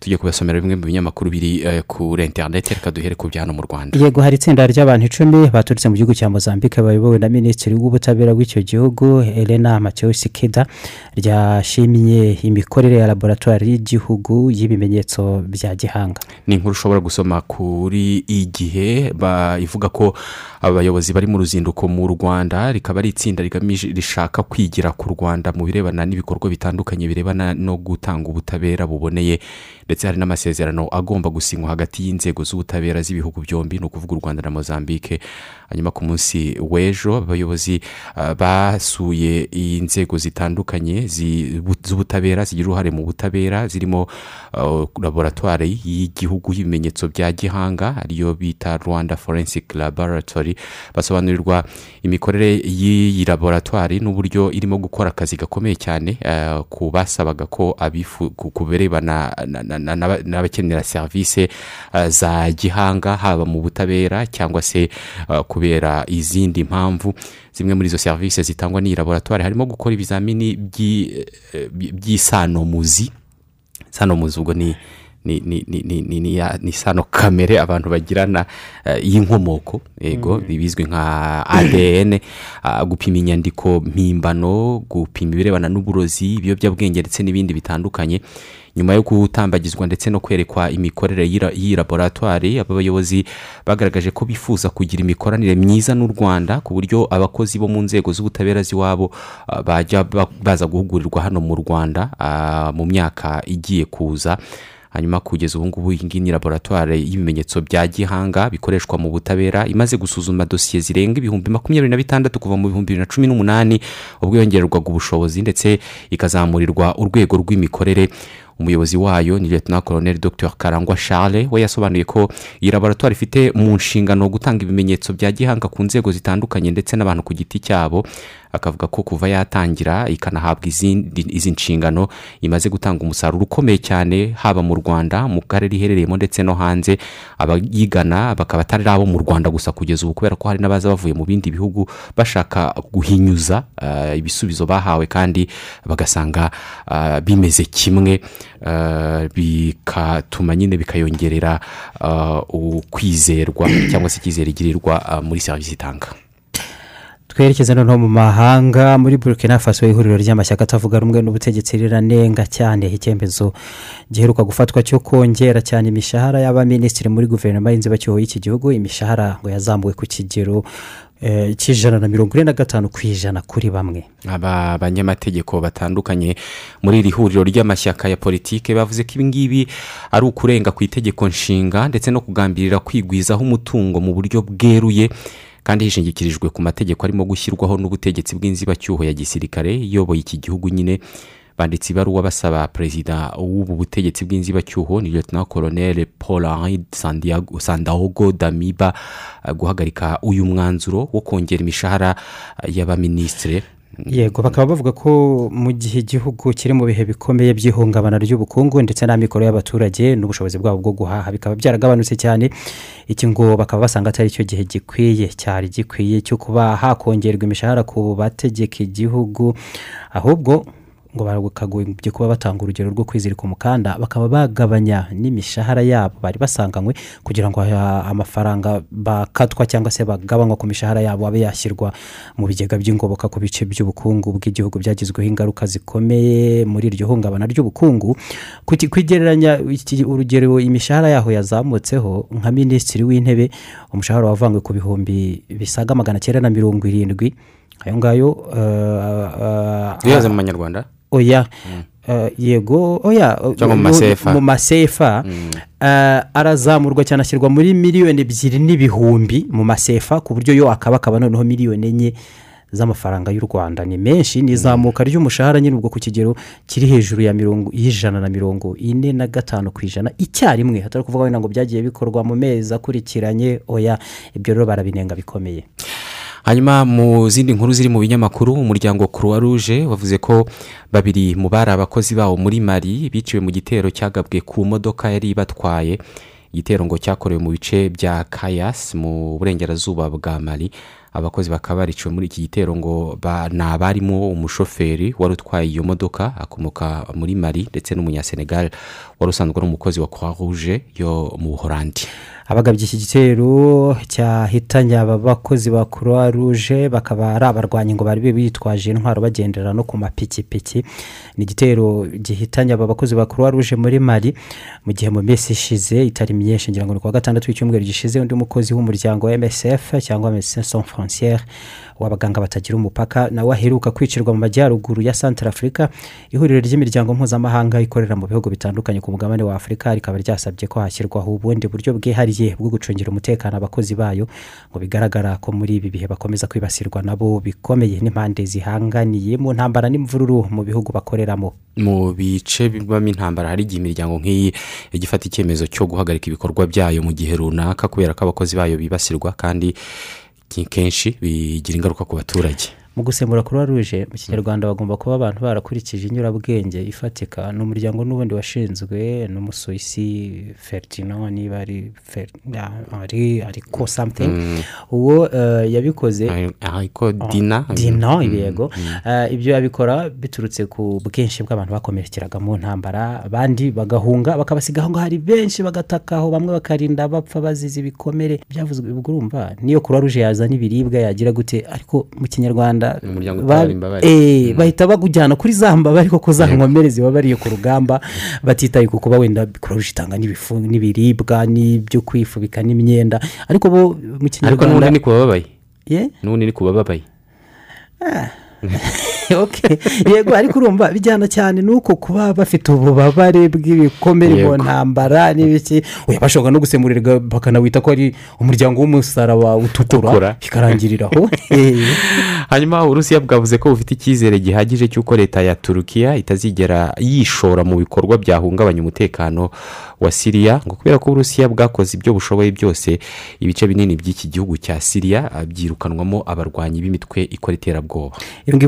Tujye kubasomera bimwe mu binyamakuru biri eh, kuri interineti reka duhere ku bya hano mu rwanda.
Yego hari itsinda ry'abantu icumi baturutse mu gihugu cya mozambique bayobowe na minisitiri w'ubutabera bw'icyo gihugu elena mateo sikida ryashimye imikorere ya laboratwari y'igihugu y'ibimenyetso bya gihanga.
Ni inkuru ushobora gusoma kuri igihe ivuga ko abayobozi bari mu ruzinduko mu rwanda rikaba ari itsinda rigamije rishaka kwigira ku rwanda mu birebana n'ibikorwa bitandukanye birebana no gutanga ubutabera buboneye. Ndetse hari n'amasezerano agomba gusinywa hagati y'inzego z'ubutabera z'ibihugu byombi ni ukuvuga u rwanda na mozambique. Hanyuma ku munsi w'ejo abayobozi ah, basuye inzego zitandukanye zi- bu- z'ubutabera zigira uruhare mu butabera zirimo ah, laboratwari y'igihugu y'ibimenyetso bya gihanga ariyo bita rwanda forensic laboratory basobanurirwa imikorere y'iyi laboratwari n'uburyo irimo gukora akazi gakomeye cyane ah, ku basabaga ko ku birebana na- n'abakenera serivisi ah, za gihanga haba mu butabera cyangwa se ah, kubera izindi mpamvu. Zimwe muri izo serivisi zitangwa n'iyi laboratwari harimo gukora ibizamini eh, by- by'isanomuzi. Isanomuzi ubwo ni ni ni ni ni ni ni ya- ni isano kamere abantu bagirana eh, y'inkomoko yego bizwi nka adn ah, gupima inyandiko mpimbano gupima ibirebana n'uburozi ibiyobyabwenge ndetse n'ibindi bitandukanye. Nyuma yo gutambagizwa ndetse no kwerekwa imikorere y'iyi laboratwari aba bayobozi bagaragaje ko bifuza kugira imikoranire myiza n'u rwanda ku buryo abakozi bo mu nzego z'ubutabera z'iwabo ah, bajya ba- baza guhugurirwa hano mu rwanda ah, mu myaka igiye kuza. Hanyuma kugeza ubu ngubu iyi ngiyi ni laboratwari y'ibimenyetso bya gihanga bikoreshwa mu butabera imaze gusuzuma dosiye zirenga ibihumbi makumyabiri na bitandatu kuva mu bihumbi bibiri na cumi n'umunani ubwo yongererwaga ubushobozi ndetse ikazamurirwa urwego rw'imikorere. Umuyobozi wayo ni leta koloneli dr karangwa charles we yasobanuye ko iyi laboratwari ifite mu nshingano gutanga ibimenyetso bya gihanga ku nzego zitandukanye ndetse n'abantu ku giti cyabo. Akavuga ko kuva yatangira ikanahabwa izi nshingano imaze gutanga umusaruro ukomeye cyane haba mu rwanda mu karere iherereyemo ndetse no hanze. Abayigana bakaba atari abo mu rwanda gusa kugeza ubu kubera ko hari n'abaza bavuye mu bindi bihugu bashaka guhinyuza uh, ibisubizo bahawe kandi bagasanga uh, bimeze kimwe. Uh, bikatuma nyine bikayongerera ukwizerwa cyangwa se icyizere igirirwa muri serivisi itanga.
Twerekeze noneho mu mahanga muri burkina faso ihuriro ry'amashyaka atavuga rumwe n'ubutegetsi riranenga cyane. Icyemezo giheruka gufatwa cyo kongera cyane imishahara y'abaminisitiri muri guverinoma y'inzibacyuho y'iki gihugu. Imishahara ngo yazamuwe ku kigero cy'ijana na mirongo ine na gatanu ku ijana kuri bamwe.
Aba banyamategeko batandukanye muri iri huriro ry'amashyaka ya politiki bavuze ko ibi ngibi ari ukurenga ku itegeko nshinga ndetse no kugambirira kwigwizaho umutungo mu buryo bweruye kandi hishingikirijwe ku mategeko arimo gushyirwaho n'ubutegetsi bw'inzibacyuho ya gisirikare iyoboye iki gihugu nyine banditse ibaruwa basaba perezida w'ubu butegetsi bw'inzibacyuho ni leta koloneli paul henri sandahogo damiba guhagarika uyu mwanzuro wo kongera imishahara y'abaminisitiri.
Yego bakaba bavuga ko mu gihe igihugu kiri mu bihe bikomeye by'ihungabana ry'ubukungu ndetse n'amikoro y'abaturage n'ubushobozi bwabo bwo guhaha bikaba byaragabanutse cyane. Iki ngo bakaba basanga atari cyo gihe gikwiye cyari gikwiye cyo kuba hakongerwa imishahara ku bategeka igihugu ahubwo ngo bakagombye kuba batanga urugero rwo kwizirika umukanda bakaba bagabanya n'imishahara yabo. Bari basanganywe kugira ngo amafaranga bakatwa cyangwa se bagabanywa ku mishahara yabo abe yashyirwa mu bigega by'ingoboka ku bice by'ubukungu bw'igihugu. Byagizweho ingaruka zikomeye muri iryo hungabana ry'ubukungu. Kwigereranya urugero imishahara yaho yazamutseho nka minisitiri w'intebe umushahara wavanywe ku bihumbi bisaga magana cyenda na mirongo irindwi. Ayo ngayo
duheze mu manyarwanda
oya. Yego. Oya.
Mu masefa.
mu masefa. Arazamurwa cyane ashyirwa muri miliyoni ebyiri n'ibihumbi mu masefa ku buryo yo akaba akaba noneho miliyoni enye z'amafaranga y'u rwanda. Ni menshi. Ni izamuka ry'umushahara nyine ubwo ku kigero kiri hejuru ya mirongo y'ijana na mirongo ine na gatanu ku ijana. Icyarimwe hatari kuvuga wenda ngo byagiye bikorwa mu mezi akurikiranye. Oya. Ibyo rero barabinenga bikomeye.
Hanyuma mu zindi nkuru ziri mu binyamakuru umuryango croix rouge wavuze ko babiri mu bari abakozi bawo muri mari biciwe mu gitero cyagabwe ku modoka yari ibatwaye. Igitero ngo cyakorewe mu bice bya kayasi mu burengerazuba bwa mari abakozi bakaba bariciwe muri iki gitero ngo ni abarimo umushoferi wari utwaye iyo modoka akomoka muri mari ndetse n'umunyasenegal. Wari usanzwe ari umukozi wa croix rouge yo mu buhorandi
abagabye iki gitero cyahitanye aba bakozi ba croix rouge bakaba ari abarwanyi ngo bari bitwaje intwaro bagendera no ku mapikipiki. Ni igitero gihitanye aba bakozi ba croix rouge muri mari mu gihe mu minsi ishize itari myinshi ngira ngo ni kuwa gatandatu w'icyumweru gishize undi mukozi w'umuryango wa msf cyangwa medecins sans frontiere w'abaganga batagira umupaka nawe aheruka kwicirwa mu majyaruguru ya santara afurika ihuriro ry'imiryango mpuzamahanga ikorera mu bihugu bitandukanye ku mugabane wa afurika rikaba ryasabye ko hashyirwaho ubundi buryo bwihariye bwo gucungira umutekano abakozi bayo. Ngo bigaragara ko muri ibi bihe bakomeza kwibasirwa nabo bikomeye n'impande zihanganiye mu ntambara n'imvururu mu bihugu bakoreramo.
Mu bice bibamo intambara hari igihe imiryango nk'iyi ijya ifata icyemezo cyo guhagarika ibikorwa byayo mu gihe runaka kubera ko abakozi bayo bibasirwa kandi kenshi bigira ingaruka ku baturage.
Mu gusemura croix rouge mu kinyarwanda bagomba kuba abantu barakurikije inyurabwenge ifatika. Ni umuryango n'ubundi washinzwe n'umusuwisi feritino niba ari ari ariko samutingi uwo yabikoze.
Ariko dina?
Dina yego. Ibyo yabikora biturutse ku bwinshi bw'abantu bakomerekeraga mu ntambara. Abandi bagahunga bakabasiga aho ngaho hari benshi bagatakaho bamwe bakarinda bapfa bazize ibikomere. Byavuzwe ubwo urumva niyo croix rouge yazana ibiribwa yagira gute? Ariko mu kinyarwanda bahita bagujyana kuri za mbabare koko za nkomere ziba bariye ku rugamba batitaye ku kuba wenda kurusha itanga n'ibiribwa n'ibyo kwifubika n'imyenda. Ariko bo mu kinyarwanda
ariko n'ubundi ni ku bababaye. N'ubundi ni ku bababaye.
Okay. yego ariko urumva bijyana cyane nuko kuba bafite ububabare bw'ibikomere mu ntambara n'ibiki. Bashobora no gusemurirwa bakanawita ko ari umuryango w'umusaraba utukura
Utukura.
bikarangirira aho Eh.
hanyuma uburusiya bwavuze ko bufite icyizere gihagije cy'uko leta ya turukiya itazigera yishora mu bikorwa byahungabanya umutekano wa siriya ngo kubera ko uburusiya bwakoze ibyo bushoboye byose ibice binini by'iki gihugu cya siriya byirukanwamo abarwanyi b'imitwe ikora iterabwoba.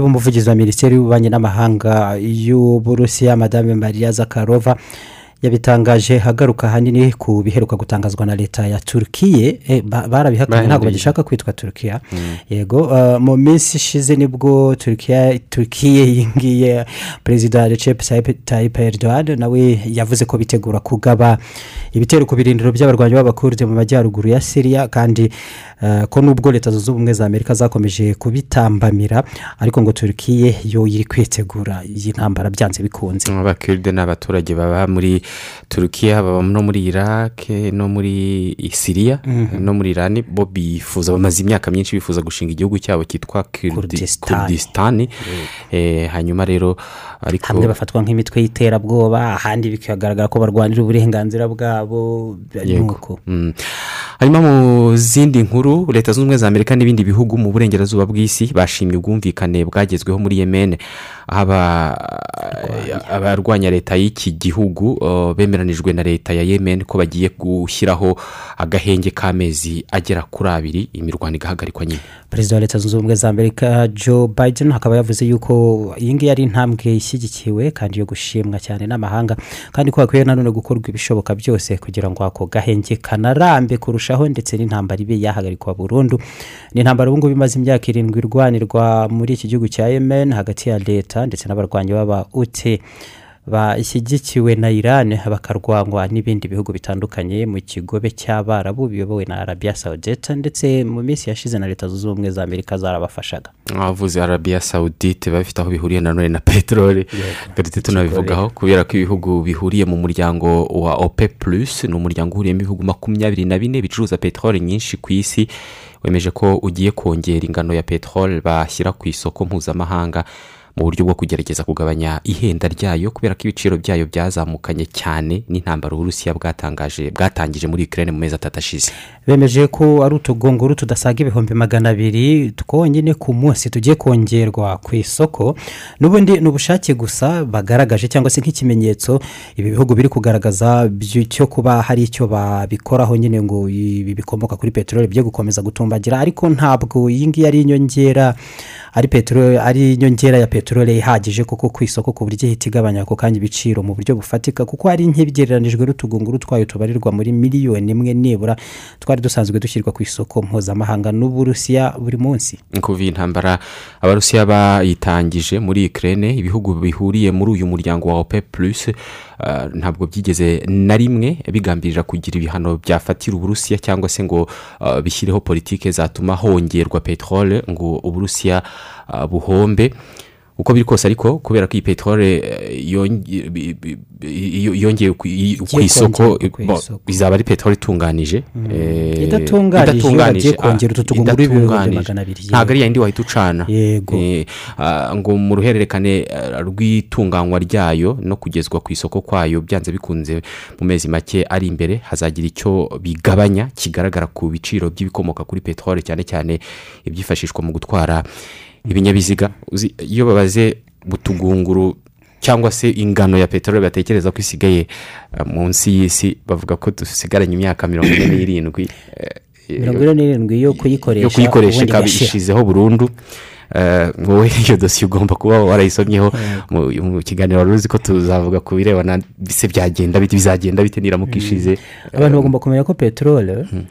Umuvugizi minisiteri y'ububanyi n'amahanga y'uburusiya madame maria zakarova yabitangaje hagaruka ahanini ku biheruka gutangazwa na leta ya turukiye eh, ba- barabihakanye ntabwo bagishaka kwitwa turukiya yego uh, mu minsi ishize ni bwo turukiye yingiye perezida recep tayyip erdogan nawe yavuze ko bitegura kugaba ibitero ku birindiro by'abarwanyi b'abakurde mu majyaruguru ya siriya kandi uh, ko nubwo leta zunze ubumwe za amerika zakomeje kubitambamira ariko ngo turukiye yo iri kwitegura. Iyi ntambara byanze bikunze.
Abakiride ni abaturage baba muri turukiya baba no muri iraq no muri siriya
Mhm.
no muri irani bo bifuza bamaze imyaka myinshi bifuza gushinga igihugu cyabo cyitwa
Kurdistan.
kurdisitani hanyuma rero ariko
hamwe bafatwa nk'imitwe y'iterabwoba ahandi bikagaragara ko barwanira uburenganzira bwabo
Yego. Hanyuma mu zindi nkuru leta zunze ubumwe za amerika n'ibindi bihugu mu burengerazuba bw'isi bashimye ubwumvikane bwagezweho muri yemen. Aba- abarwanya leta y'iki gihugu uh, bemeranijwe na leta ya yemen ko bagiye gushyiraho agahenge k'amezi agera kuri abiri. Imirwano igahagarikwa nyine.
Perezida wa leta zunze ubumwe za amerika joe biden akaba yavuze yuko iyi ngiyi ari intambwe ishyigikiwe kandi yo gushimwa cyane n'amahanga kandi ko hakwiye nanone gukorwa ibishoboka byose kugira ngo ako gahenge kanarambe kurushaho ndetse n'intambara ibe yahagarikwa burundu ni intambara ubu ngubu imaze imyaka irindwi irwanirwa muri iki gihugu cya yemen hagati ya leta ndetse n'abarwanyi b'aba ute bashyigikiwe na iran bakarwangwa n'ibindi bihugu bitandukanye mu kigobe cy'abarabu biyobowe na arabia saudite ndetse mu minsi yashize na leta zunze ubumwe za amerika zarabafashaga.
Abavuze arabiya sawudite bafite aho bihuriye nanone na peteroli duhita tunabivugaho kubera ko ibihugu bihuriye mu muryango wa ope plus ni umuryango uhuriyemo ibihugu makumyabiri na bine bicuruza peteroli nyinshi ku isi. Wemeje ko ugiye kongera ingano ya peteroli bashyira ku isoko mpuzamahanga. Mu buryo bwo kugerageza kugabanya ihenda ryayo kubera ko ibiciro byayo byazamukanye cyane n'intambara uburusiya bwatangaje bwatangije muri ukraine mu mezi atatu ashize.
Bemeje ko ari utugunguru tudasaga ibihumbi magana abiri twonyine ku munsi tugiye kongerwa ku isoko n'ubundi ni ubushake gusa bagaragaje cyangwa se nk'ikimenyetso ibi bihugu biri kugaragaza cyo kuba hari icyo babikoraho nyine ngo ibi bikomoka kuri peteroli byo gukomeza gutumbagira ariko ntabwo iyi ngiyi ari inyongera ari peteroli ari inyongera ya peteroli ihagije kuko ku isoko ku buryo ihita igabanya ako kanya ibiciro mu buryo bufatika kuko hari nk'ibigereranijwe n'utugunguru twayo tubarirwa muri miliyoni imwe nibura twari dusanzwe dushyirwa ku isoko mpuzamahanga n'uburusiya buri munsi.
Kuva iyi ntambara abarusiya bayitangije muri ukraine ibihugu bihuriye muri uyu muryango wa ope uh, ntabwo byigeze na rimwe bigambirira kugira ibihano byafatira uburusiya cyangwa se ngo uh, bishyireho politike zatuma hongerwa peteroli ngo uburusiya uh, buhombe. Uko biri kose ariko kubera ko iyi peteroli eh, yongeye ku i- ku isoko izaba ari peteroli itunganije eh,
Idatunganije,
ntabwo ari yayindi wahita ucana. Eh, ah, ngo mu ruhererekane eh, rw'itunganywa ryayo no kugezwa ku isoko kwayo byanze bikunze mu mezi make ari imbere hazagira icyo bigabanya kigaragara ku biciro by'ibikomoka kuri peteroli cyane cyane ibyifashishwa mu gutwara ibinyabiziga. Iyo babaze butugunguru cyangwa se ingano ya peteroli batekereza ko isigaye ah, munsi y'isi bavuga ko dusigaranye imyaka mirongo ine n'irindwi eh,
mirongo ine n'irindwi yo kuyikoresha
yo kuyikoresha
ubundi
ikaba ishizeho burundu. Eh, wowe iyo dosiye ugomba kuba warayisomyeho. Mu mu kiganiro wari uzi ko tuzavuga ku birebana bise byagenda bizagenda bite niramuka ishize
abantu bagomba kumenya ko peteroli eh, nu-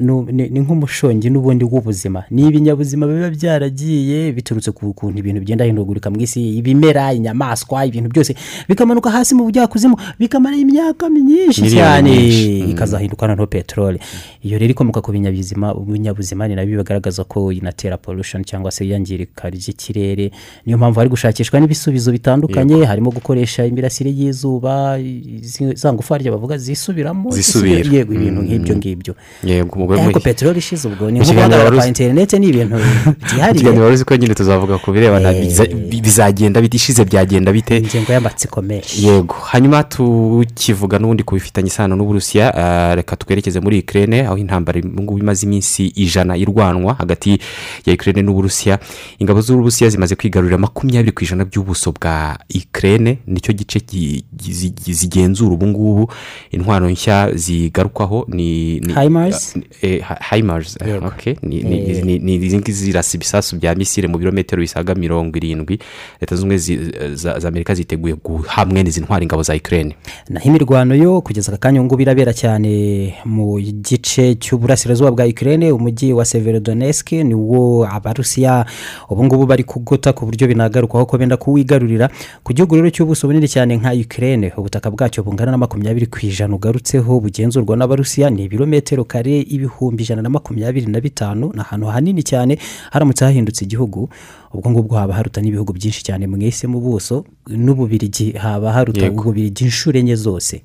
ni ni nk'umushongi n'ubundi w'ubuzima ni ibinyabuzima biba byaragiye biturutse ku kuntu ibintu bigenda hindagurika mu isi ibimera inyamaswa ibintu byose bikamanuka hasi mu bujyakuzimu bikamara imyaka myinshi cyane.
Mm.
ikazahinduka noneho peteroli iyo rero ikomoka ku binyabuzima ibinyabuzima ni na byo bigaragaza ko inatera pollution cyangwa se iyangirika ry'ikirere niyo mpamvu hari gushakishwa n'ibisubizo bitandukanye harimo gukoresha imirasire y'izuba za ngufu harya bavuga zisubiramo
Zisubira.
yego ibintu
Mm.
nk'ibyo ngibyo ariko peteroli ishize ubwo ni nko guhagarara kwa interineti ni ibintu byihariye.
Ikiganiro wari uzi ko nyine tuzavuga ku birebana bi- bizagenda bite ishize byagenda bite?
Ingingo y'amatsiko menshi.
Yego hanyuma tukivuga n'ubundi ku bifitanye isano n'uburusiya ah, reka twerekeze muri ikirere aho intambara ubu ngubu imaze iminsi ijana irwanwa hagati ya ikirere n'uburusiya. Ingabo z'uburusiya zimaze kwigarurira makumyabiri ku ijana by'ubuso bwa ikirere ni cyo gice gi- gi- zi- zigenzura ubu ngubu intwaro nshya zigarukwaho ni
HIMARS?
eh, ha- HIMARS, eh,
Eh.
ni izi ngizi zirasa ibisasu bya misile mu birometero bisaga mirongo irindwi. Leta zunze ubumwe za amerika ziteguye guhamwe n'izi ntwara ingabo za ikirere
naho imirwano yo kugeza aka kanya ubu ngubu irabera cyane mu gice cy'uburasirazuba bwa ikirere umujyi wa severodonetsk ni wo abarusiya ubu ngubu bari kugota ku buryo binagarukwaho ko benda kuwigarurira. Ku gihugu rero cy'ubuso bunini cyane nka ikirere ubutaka bwacyo bungana na makumyabiri ku ijana ugarutseho bugenzurwa n'abarusiya. Ni ibirometero kare ibihumbi ijana na makumyabiri na bitanu. Ni ahantu hanini cyane haramutse hahindutse igihugu. Ubwo ngubwo haba haruta n'ibihugu byinshi cyane mwese mu buso n'ububirigi haba haruta ububirigi inshuro enye zose.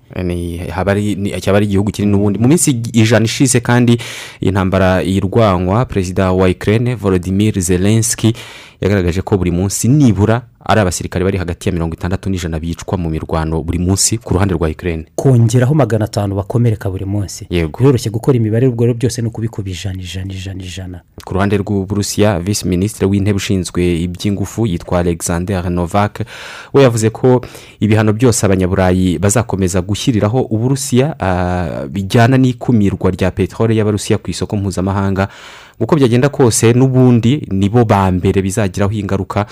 Cyaba ari igihugu kiri n'ubundi. Mu minsi ijana ishize kandi iyi ntambara irwanwa perezida wa ikirere volodimir zelenski yagaragaje ko buri munsi nibura ari abasirikare bari hagati ya mirongo itandatu n'ijana bicwa mu mirwano buri munsi ku ruhande rwa ikirere
kongeraho magana atanu bakomereka buri munsi.
Yego.
biroroshye gukora imibare ubwo rero byose ni ukubikuba ijana ijana ijana. Ijana
ku ruhande rw'uburusiya visi minisitiri w'intebe ushinzwe iby'ingufu yitwa alexander novak we yavuze ko ibihano byose abanyaburayi bazakomeza gushyiriraho uburusiya ah, bijyana n'ikumirwa rya peteroli y'abarusiya ku isoko mpuzamahanga uko byagenda kose n'ubundi nibo ba mbere bizagiraho ingaruka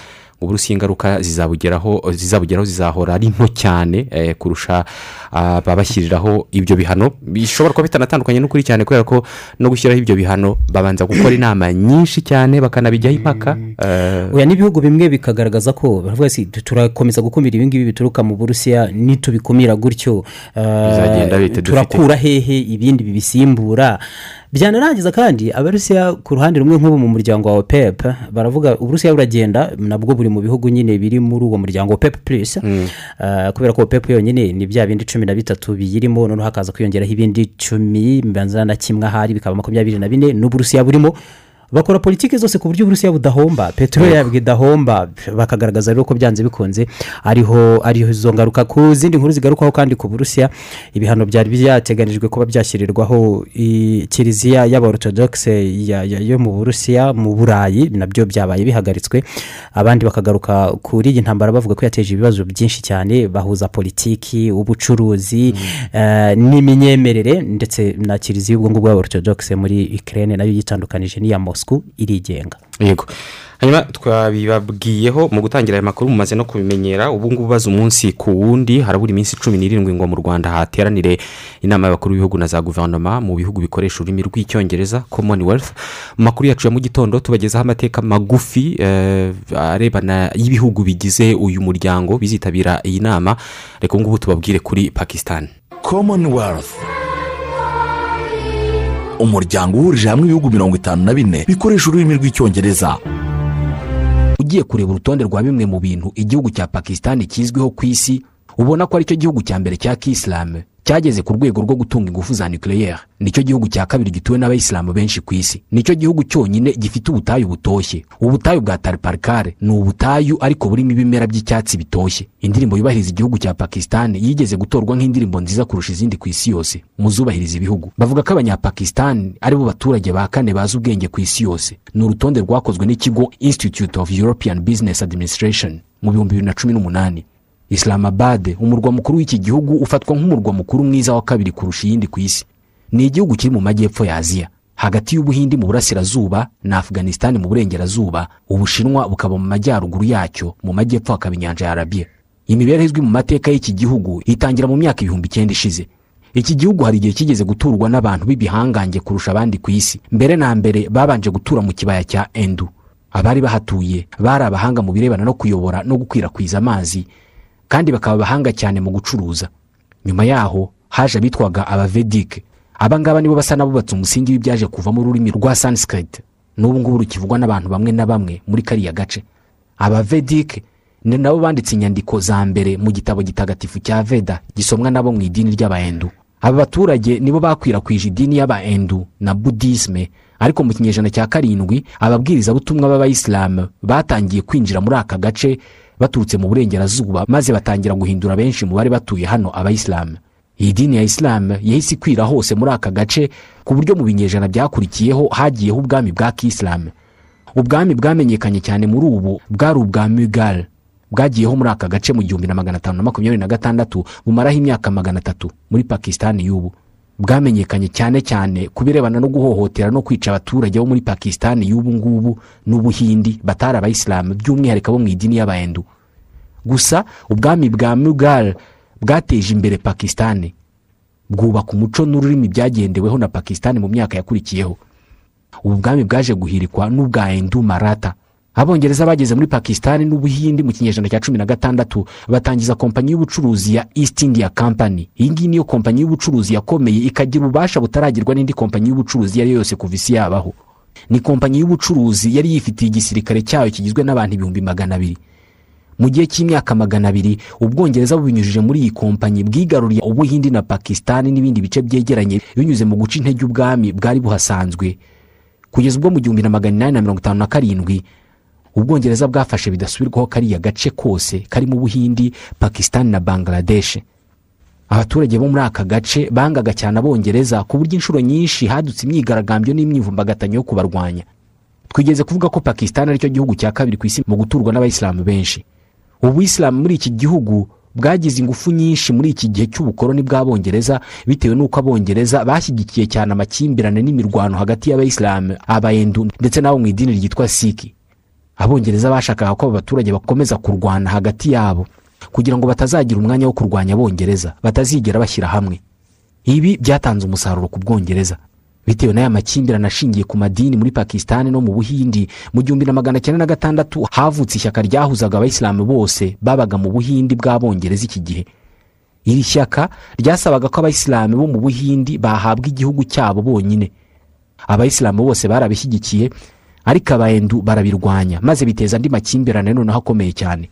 uburusiya ingaruka zizabugeraho zizabugeraho zizahora ari nto cyane eh, kurusha ababashyiriraho ibyo bihano. Bishobora kuba bitanatandukanye n'ukuri cyane kubera ko no gushyiraho ibyo bihano babanza gukora inama nyinshi cyane bakanabijyaho impaka. Eh,
oya n'ibihugu bimwe bikagaragaza ko baravuga ati turakomeza gukumira ibingibi bituruka mu burusiya nitubikumira gutyo. Eh, turakura hehe ibindi bibisimbura. Byanarangiza kandi abarusiya ku ruhande rumwe nk'ubu mu muryango wa opep baravuga uburusiya buragenda nabwo buri mu bihugu nyine biri muri uwo muryango opep plus. Eh, kubera ko opep yonyine ni bya bindi cumi na bitatu biyirimo noneho hakaza kwiyongeraho ibindi cumi mbanza na kimwe ahari bikaba makumyabiri na bine n'uburusiya burimo. Bakora politiki zose ku buryo uburusiya budahomba. Peteroli yabwo idahomba bakagaragaza rero ko byanze bikunze. Ariho ariho izo ngaruka ku zindi nkuru zigarukaho kandi ku burusiya. Ibihano byari byateganijwe kuba byashyirirwaho kiliziya y'aborotodogise ya- ya- yo mu burusiya mu burayi na byo byabaye bihagaritswe. Abandi bakagaruka kuri iyi ntambara bavuga ko yateje ibibazo byinshi cyane bahuza politiki ubucuruzi eh, n'imyemerere ndetse na kiliziya ubwo ngubwo y'aborotodogise muri ikirere na yo yitandukanije n'iya moscou irigenga.
Yego. Hanyuma twabibabwiyeho mu gutangira aya makuru mumaze no kubimenyera ubu ngubu baza umunsi ku wundi harabura iminsi cumi n'irindwi ngo mu rwanda hateranire inama y'abakuru b'ibihugu na za guverinoma mu bihugu bikoresha ururimi rw'icyongereza commonwealth. Mu makuru yacu ya mu gitondo tubagezaho amateka magufi eh, arebana y'ibihugu bigize uyu muryango bizitabira iyi nama. Reka ubu ngubu tubabwire kuri pakistan.
Commonwealth. Umuryango uhurije hamwe ibihugu mirongo itanu na bine bikoresha ururimi rw'icyongereza.
Ugiye kureba urutonde rwa bimwe mu bintu igihugu cya pakisitani kizwiho ku isi ubona ko ari cyo gihugu cya mbere cya kisilamu cyageze ku rwego rwo gutunga ingufu za nucleaire. Nicyo gihugu cya kabiri gituwe n'abayisilamu benshi ku isi. Nicyo gihugu cyonyine gifite ubutayu butoshye. Ubutayu bwa tariparikare ni ubutayu ariko burimo ibimera by'icyatsi bitoshye. Indirimbo yubahiriza igihugu cya pakisitani yigeze gutorwa nk'indirimbo nziza kurusha izindi ku isi yose. Mu zubahiriza ibihugu. Bavuga ko abanyapakisitani ari bo baturage ba kane bazi ubwenge ku isi yose. Ni urutonde rwakozwe n'ikigo institute of european business administration mu bihumbi bibiri na cumi n'umunani. Islamabad umurwa mukuru w'iki gihugu ufatwa nk'umurwa mukuru mwiza wa kabiri kurusha iyindi ku isi. Ni igihugu kiri mu majyepfo ya aziya. Hagati y'ubuhindi mu burasirazuba na afganisitani mu burengerazuba ubushinwa bukaba mu majyaruguru yacyo mu majyepfo hakaba inyanja ya arabiya imibereho izwi mu mateka y'iki gihugu itangira mu myaka ibihumbi icyenda ishize. Iki gihugu hari igihe kigeze guturwa n'abantu b'ibihangange kurusha abandi ku isi. Mbere na mbere babanje gutura mu kibaya cya endu. Abari bahatuye bari abahanga mu birebana no kuyobora no gukwirakwiza amazi kandi bakaba abahanga cyane mu gucuruza. Nyuma yaho haje abitwaga abavedike aba ngaba nibo basa n'abubatse umusingi w'ibyaje kuvamo ururimi rwa sanskrit. N'ubu ngubu rukivugwa n'abantu bamwe na bamwe muri kariya gace. Abavedike ni nabo banditse inyandiko za mbere mu gitabo gitagatifu cya veda gisomwa nabo mu idini ry'abahendu aba baturage nibo bakwirakwije idini y'abaendu na budisme ariko mu kinyejana cya karindwi ababwirizabutumwa b'abayisilamu batangiye kwinjira muri aka gace baturutse mu burengerazuba maze batangira guhindura benshi mu bari batuye hano abayisilamu iyi dini ya isilamu yahise ikwira hose muri aka gace ku buryo mu binyejana byakurikiyeho hagiyeho ubwami bwa kisilamu ubwami bwamenyekanye cyane muri ubu bwari ubwa mugal bwagiyeho muri aka gace mu gihumbi na magana atanu na makumyabiri na gatandatu bumaraho imyaka magana atatu muri pakisitani y'ubu. Bwamenyekanye cyane cyane ku birebana no guhohotera no kwica abaturage bo muri pakisitani y'ubu ngubu n'ubuhindi batari abayisilamu by'umwihariko abo mu idini y'abayendu gusa ubwami bwa mugal bwateje imbere pakisitani bwubaka umuco n'ururimi byagendeweho na pakisitani mu myaka yakurikiyeho. Ubu bwami bwaje guhirikwa n'ubwa endu marata abongereza bageze muri pakisitani n'ubuhindi mu kinyejana cya cumi na gatandatu batangiza kompanyi y'ubucuruzi ya east india company. Iyi ngiyi niyo kompanyi y'ubucuruzi yakomeye ikagira ububasha butaragirwa n'indi kompanyi y'ubucuruzi iyo ari yo yose kuva isi yabaho. Ni kompanyi y'ubucuruzi yari yifitiye igisirikare cyayo kigizwe n'abantu ibihumbi magana abiri. Mu gihe cy'imyaka magana abiri ubwongereza bubinyujije muri iyi kompanyi bwigaruriye ubuhindi na pakisitani n'ibindi bice byegeranye binyuze mu guca intege ubwami bwari buhasanzwe. Kugeza ubwo mu gihumbi na magana inani na mirongo itanu na karindwi ubwongereza bwafashe bidasubirwaho kariya gace kose karimo ubuhindi pakisitani na bangladesh. Abaturage bo muri aka gace bangaga cyane abongereza ku buryo inshuro nyinshi hadutse imyigaragambyo n'imyivumbagatanyo yo kubarwanya. Twigeze kuvuga ko pakisitani ari cyo gihugu cya kabiri ku isi mu guturwa n'abayisilamu benshi. Ubuyisilamu muri iki gihugu bwagize ingufu nyinshi muri iki gihe cy'ubukoroni bw'abongereza bitewe n'uko abongereza bashyigikiye cyane amakimbirane n'imirwano hagati y'abayisilamu abayendu ndetse n'abo mu idini ryitwa siki abongereza bashakaga ko abo baturage bakomeza kurwana hagati yabo kugira ngo batazagira umwanya wo kurwanya abongereza batazigera bashyira hamwe. Ibi byatanze umusaruro ku bwongereza. Bitewe n'aya makimbirane ashingiye ku madini muri pakisitani no mu buhindi mu gihumbi na magana cyenda na gatandatu havutse ishyaka ryahuzaga abayisilamu bose babaga mu buhindi bw'abongereza iki gihe. Iri shyaka ryasabaga ko abayisilamu bo mu buhindi bahabwa igihugu cyabo bonyine. Abayisilamu bose barabishyigikiye ariko abayendu barabirwanya maze biteza andi makimbirane noneho akomeye cyane.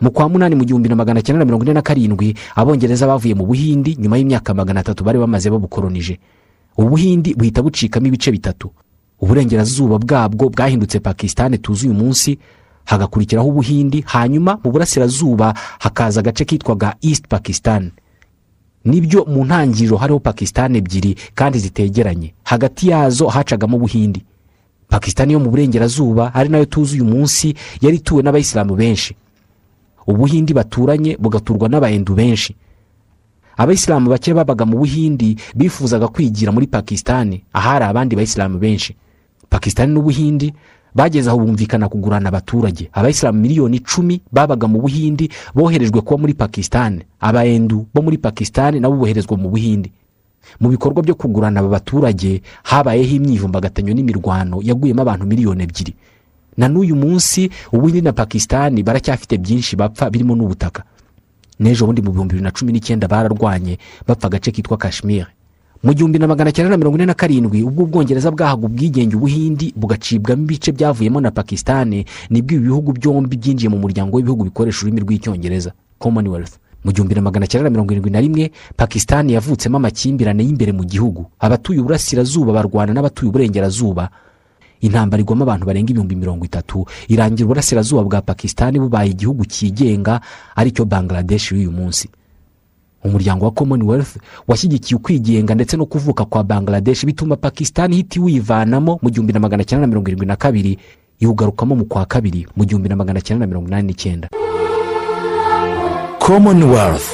Mu kwa munani mu gihumbi na magana cyenda na mirongo ine na karindwi abongereza bavuye mu buhindi nyuma y'imyaka magana atatu bari bamaze babukoronije. Ubuhindi buhita bucikamo ibice bitatu. Uburengerazuba bwabwo bwahindutse pakisitani tuzi uyu munsi hagakurikiraho ubuhindi hanyuma mu burasirazuba hakaza agace kitwaga east pakisitani ni byo mu ntangiriro hariho pakisitani ebyiri kandi zitegeranye. Hagati yazo hacagamo ubuhindi. Pakisitani yo mu burengerazuba ari na yo tuzi uyu munsi yari ituwe n'abayisilamu benshi. Ubuhindi baturanye bugaturwa n'abayendu benshi. Abayisilamu bake babaga mu buhindi bifuzaga kwigira muri pakisitani ahari abandi bayisilamu benshi. Pakisitani n'ubuhindi bageze aho bumvikana kugurana abaturage. Abayisilamu miliyoni icumi babaga mu buhindi boherejwe kuba muri pakisitani abayendu bo muri pakisitani nabo boherezwa mu buhindi. Mu bikorwa byo kugurana aba baturage habayeho imyivumbagatanyo n'imirwano yaguyemo abantu miliyoni ebyiri. Na n'uyu munsi ubuhindi na pakisitani baracyafite byinshi bapfa birimo n'ubutaka. N'ejo bundi mu bihumbi bibiri na cumi n'icyenda bararwanye bapfa agace kitwa kashmir. Mu gihumbi na magana cyenda na mirongo ine na karindwi ubwo ubwongereza bwahaga ubwigenge ubuhindi bugacibwamo ibice byavuyemo na pakisitani ni bwo ibi bihugu byombi byinjiye mu muryango w'ibihugu bikoresha ururimi rw'icyongereza commonwealth. Mu gihumbi na magana cyenda na mirongo irindwi na rimwe pakisitani yavutsemo amakimbirane y'imbere mu gihugu. Abatuye uburasirazuba barwana n'abatuye uburengerazuba. Intambara igwamo abantu barenga ibihumbi mirongo itatu. Irangira uburasirazuba bwa pakisitani bubaye igihugu cyigenga ari cyo bangladesh y'uyu munsi. Umuryango wa commonwealth washyigikiye ukwigenga ndetse no kuvuka kwa bangladesh bituma pakisitani ihita iwivanamo mu gihumbi na magana cyenda na mirongo irindwi na kabiri iwugarukamo mu kwa kabiri mu gihumbi na magana cyenda na mirongo inani n'icyenda.
Commonwealth.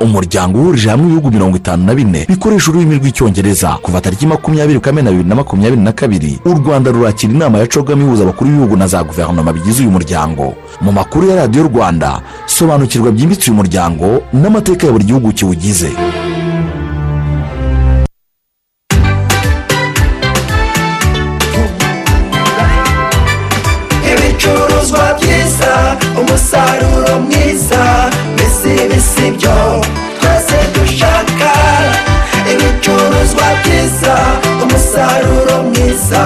Umuryango uhurije hamwe ibihugu mirongo itanu na bine bikoresha ururimi rw'icyongereza kuva tariki makumyabiri kamena bibiri na makumyabiri na kabiri. U rwanda rurakira inama ya cogamo ihuza abakuru b'ibihugu na za guverinoma bigize uyu muryango. Mu makuru ya radiyo rwanda sobanukirwa byimbitse uyu muryango n'amateka ya buri gihugu kiwugize.
Ibicuruzwa byiza umusaruro mwiza si byo twese dushaka ibicuruzwa byiza umusaruro mwiza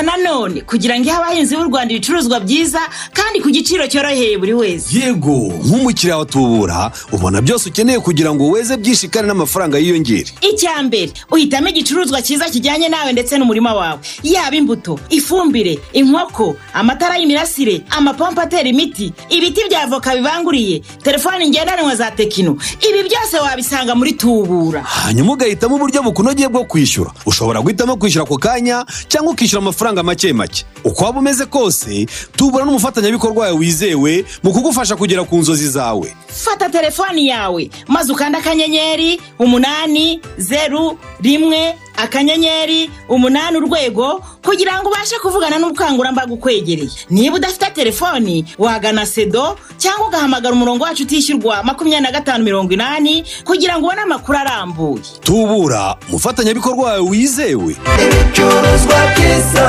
yagarutse nanone
none kugira ngo ihe abahinzi b'u rwanda ibicuruzwa byiza kandi ku giciro cyoroheye buri wese.
Yego nk'umukiriya wa tubura ubona byose ukeneye kugira ngo weze byinshi kandi n'amafaranga yiyongere.
Icya mbere uhitamo igicuruzwa cyiza kijyanye nawe ndetse n'umurima wawe. Yaba imbuto ifumbire inkoko amatara y'imirasire amapompo atera imiti ibiti bya avoka bibanguriye telefoni ngendanwa za tekino. Ibi byose wabisanga muri tubura.
Hanyuma ugahitamo uburyo bukunogeye bwo kwishyura. Ushobora guhitamo kwishyura ako kanya cyangwa ukishyura amafaranga make make. Uko waba umeze kose tubura n'umufatanyabikorwa wawe wizewe mu kugufasha kugera ku nzozi zawe.
Fata telefoni yawe. Maze ukanda akanyenyeri umunani zeru rimwe akanyenyeri umunani urwego kugira ngo ubashe kuvugana n'ubukangurambaga ukwegereye niba udafite telefoni wagana sedo cyangwa ugahamagara umurongo wacu utishyurwa makumyabiri na gatanu mirongo inani kugira ngo ubone amakuru arambuye.
Tubura umufatanyabikorwa wawe wizewe.
Ibicuruzwa byiza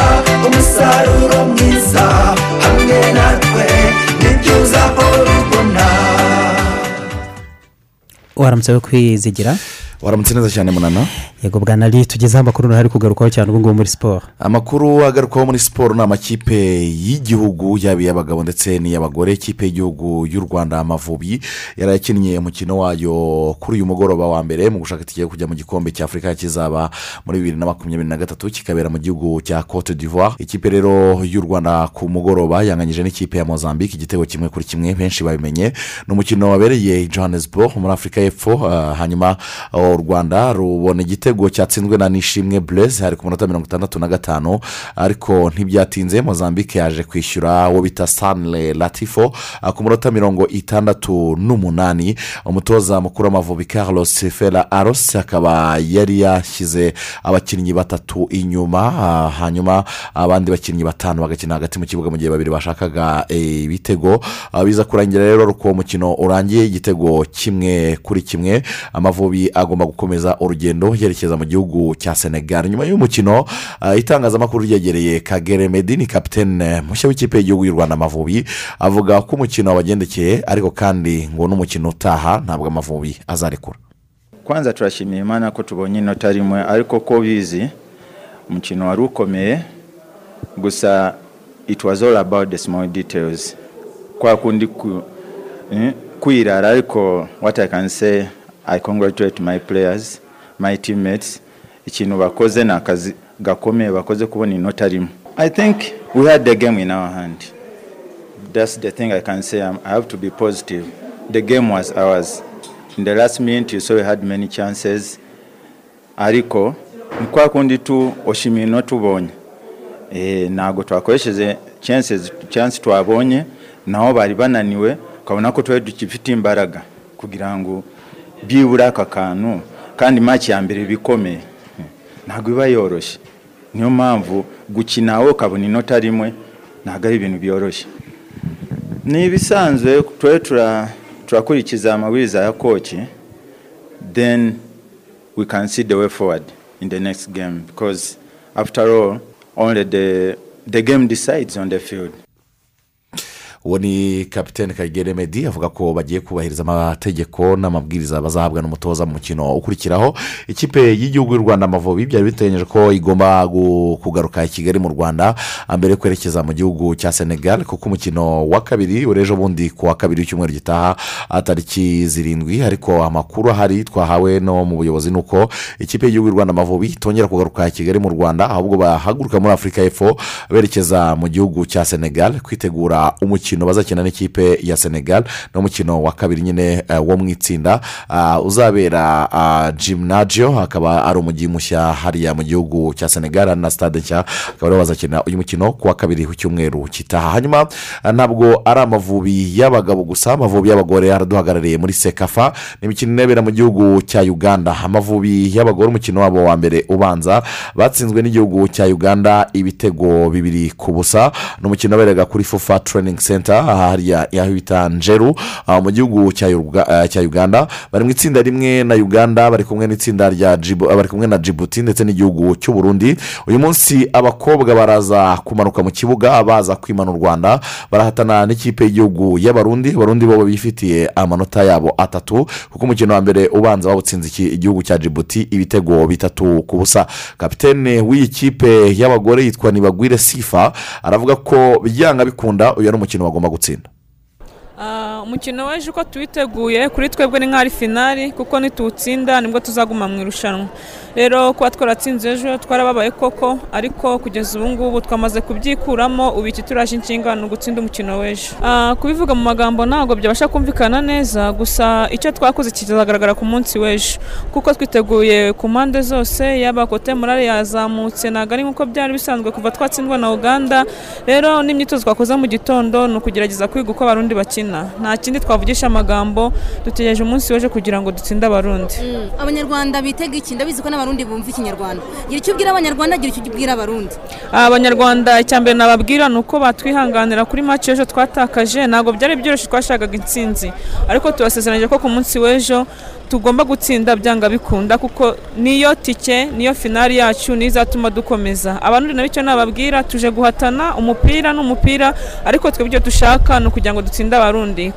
umusaruro mwiza hamwe natwe ni byo uzahora ubona.
Waramutse kwizigira?
Waramutse neza cyane munana?
Yego bwana ari tugezeho amakuru ntari kugarukaho cyane ubu ngubu muri siporo
amakuru agarukaho muri siporo ni amakipe y'igihugu yaba iy'abagabo ndetse n'iy'abagore. Ikipe y'igihugu y'u rwanda amavubi yari yakinnye umukino wayo kuri uyu mugoroba wa mbere mu gushaka itike yo kujya mu gikombe cya afurika kizaba muri bibiri na makumyabiri na gatatu kikabera mu gihugu cya cote d'ivoire. Ikipe rero y'u rwanda ku mugoroba yanganyije n'ikipe ya mozambique igitego kimwe kuri kimwe benshi babimenye. Ni umukino wabereye johannesburg muri afurika y'epfo ah, hanyuma u rwanda rubona igitego cyatsinzwe na nishimwe bureze hari ku munota mirongo itandatu na gatanu. Ariko ntibyatinze mozambique yaje kwishyura uwo bita sanire latifo ah, ku munota mirongo itandatu n'umunani. Umutoza mukuru w'amavubi carlos fera aros akaba yari yashyize abakinnyi batatu inyuma ah, hanyuma abandi bakinnyi batanu bagakina hagati mu kibuga mu gihe babiri bashakaga eh, ibitego. Ah, biza kurangira rero ko uwo mukino urangiye igitego kimwe kuri kimwe. Amavubi agomba gukomeza urugendo yerekeza mu gihugu cya senegal. Nyuma y'umukino ah, itangazamakuru ryegereye kagere medini kapitene mushya w'ikipe y'igihugu y'u rwanda amavubi avuga ko umukino wabagendekeye ariko kandi ngo n'umukino utaha ntabwo amavubi azarekura
kwanza turashimiye imana ko tubonye inota rimwe ariko ko bizi umukino wari ukomeye gusa it was all about the small details. Kwa kundi ku, eh, kwirara ariko what i can say i congratulate my players my teammates. Ikintu bakoze ni akazi gakomeye bakoze kubona inota rimwe i think we had the game in our hand. That's the thing i can say. I have to be positive. The game was ours. In the last minute you saw we had many chances. Ariko ni kwa kundi tu oshima inota ubonye. Eh, ntabwo twakoresheje chances chance twabonye. Naho bari bananiwe. Ukabona ko twari dukifite imbaraga. Kugira ngo byibura aka kantu kandi maki ya mbere bikomeye. Ntabwo iba yoroshye. Niyo mpamvu gukina wowe ukabona inota rimwe ntabwo ari ibintu byoroshye. Ni ibisanzwe tura- turakurikiza amabwiriza ya koci then we can see the way forward in the next game because after all only the the game decides on the field.
Uwo ni kapitene kagere medi avuga ko bagiye kubahiriza amategeko n'amabwiriza bazahabwa n'umutoza mu mukino ukurikiraho. Ikipe y'igihugu y'u rwanda amavubi byari biteganyije ko igomba kugaruka i kigali mu rwanda mbere yo kwerekeza mu gihugu cya senegal kuko umukino wa kabiri uri ejo bundi ku wa kabiri w'icyumweru gitaha ah, tariki zirindwi. Ariko amakuru ahari twahawe no mu buyobozi ni uko ikipe y'igihugu y'u rwanda amavubi itongera kugaruka i kigali mu rwanda ahubwo bahaguruka muri afurika y'epfo berekeza mu gihugu cya senegal kwitegura umukino bazakina n'ikipe ya senegal n'umukino wa kabiri nyine eh, wo mu itsinda ah, uzabera ah, gymnagio akaba ari umujyi mushya hariya mu gihugu cya senegal na stade nshya akaba ariho bazakina uyu mukino ku wa kabiri w'icyumweru kitaha. Hanyuma ntabwo ari amavubi y'abagabo gusa amavubi y'abagore araduhagarariye muri sekafa ni imikino inebera mu gihugu cya uganda. Amavubi y'abagore umukino wabo wa mbere ubanza batsinzwe n'igihugu cya uganda ibitego bibiri ku busa ni umukino waberaga kuri fufa training center. Center hariya yaho bita njeru mu gihugu ah, cya uganda. Bari mu itsinda rimwe na uganda bari kumwe n'itsinda rya ah, bari kumwe na jibuti ndetse n'igihugu cy'u burundi. Uyu munsi abakobwa baraza kumanuka mu kibuga baza kwimana u rwanda. Barahatana n'ikipe y'igihugu y'abarundi abarundi bo bifitiye amanota yabo atatu kuko umukino wa mbere ubanza bawutsinze igihugu cya jibuti ibitego bitatu ku busa. Kapitene w'iyi kipe y'abagore yitwa nibagwire sifa aravuga ko byanga bikunda uyu ari umukino bagomba gutsinda
umukino w'ejo uko tuwiteguye kuri twebwe ni nk'aho ari finari kuko nituwutsinda ni bwo tuzaguma mu irushanwa. Rero kuba twaratsinze ejo twarababaye koko ariko kugeza ubu ngubu twamaze kubyikuramo ubu iki turaje inshinga ni ugutsinda umukino w'ejo. Ah, kubivuga mu magambo ntabwo byabasha kumvikana neza gusa icyo twakoze kizagaragara ku munsi w'ejo. Kuko twiteguye ku mpande zose yaba kote morale yazamutse ntabwo ari nk'uko byari bisanzwe kuva twatsindwa na uganda. Rero n'imyitozo twakoze mu gitondo ni ukugerageza kwiga uko abarundi bakina. Nta kindi twavugisha amagambo dutegereje umunsi w'ejo kugira ngo dutsinde abarundi.
Abanyarwanda bitega iki? Ndabizi ko n'abarundi bumva ikinyarwanda. Gira icyo ubwira abanyarwanda gira icyo ubwira abarundi.
Abanyarwanda icya mbere nababwira ni uko batwihanganira kuri match y'ejo twatakaje. Ntabwo byari byoroshye twashakaga intsinzi. Ariko tubasezeranyije ko ku munsi w'ejo tugomba gutsinda byanga bikunda kuko niyo tike niyo finari yacu niyo izatuma dukomeza. Abarundi nabo icyo nababwira tuje guhatana umupira ni umupira ariko twebwe icyo dushaka ni ukugira ngo dutsinde abarundi.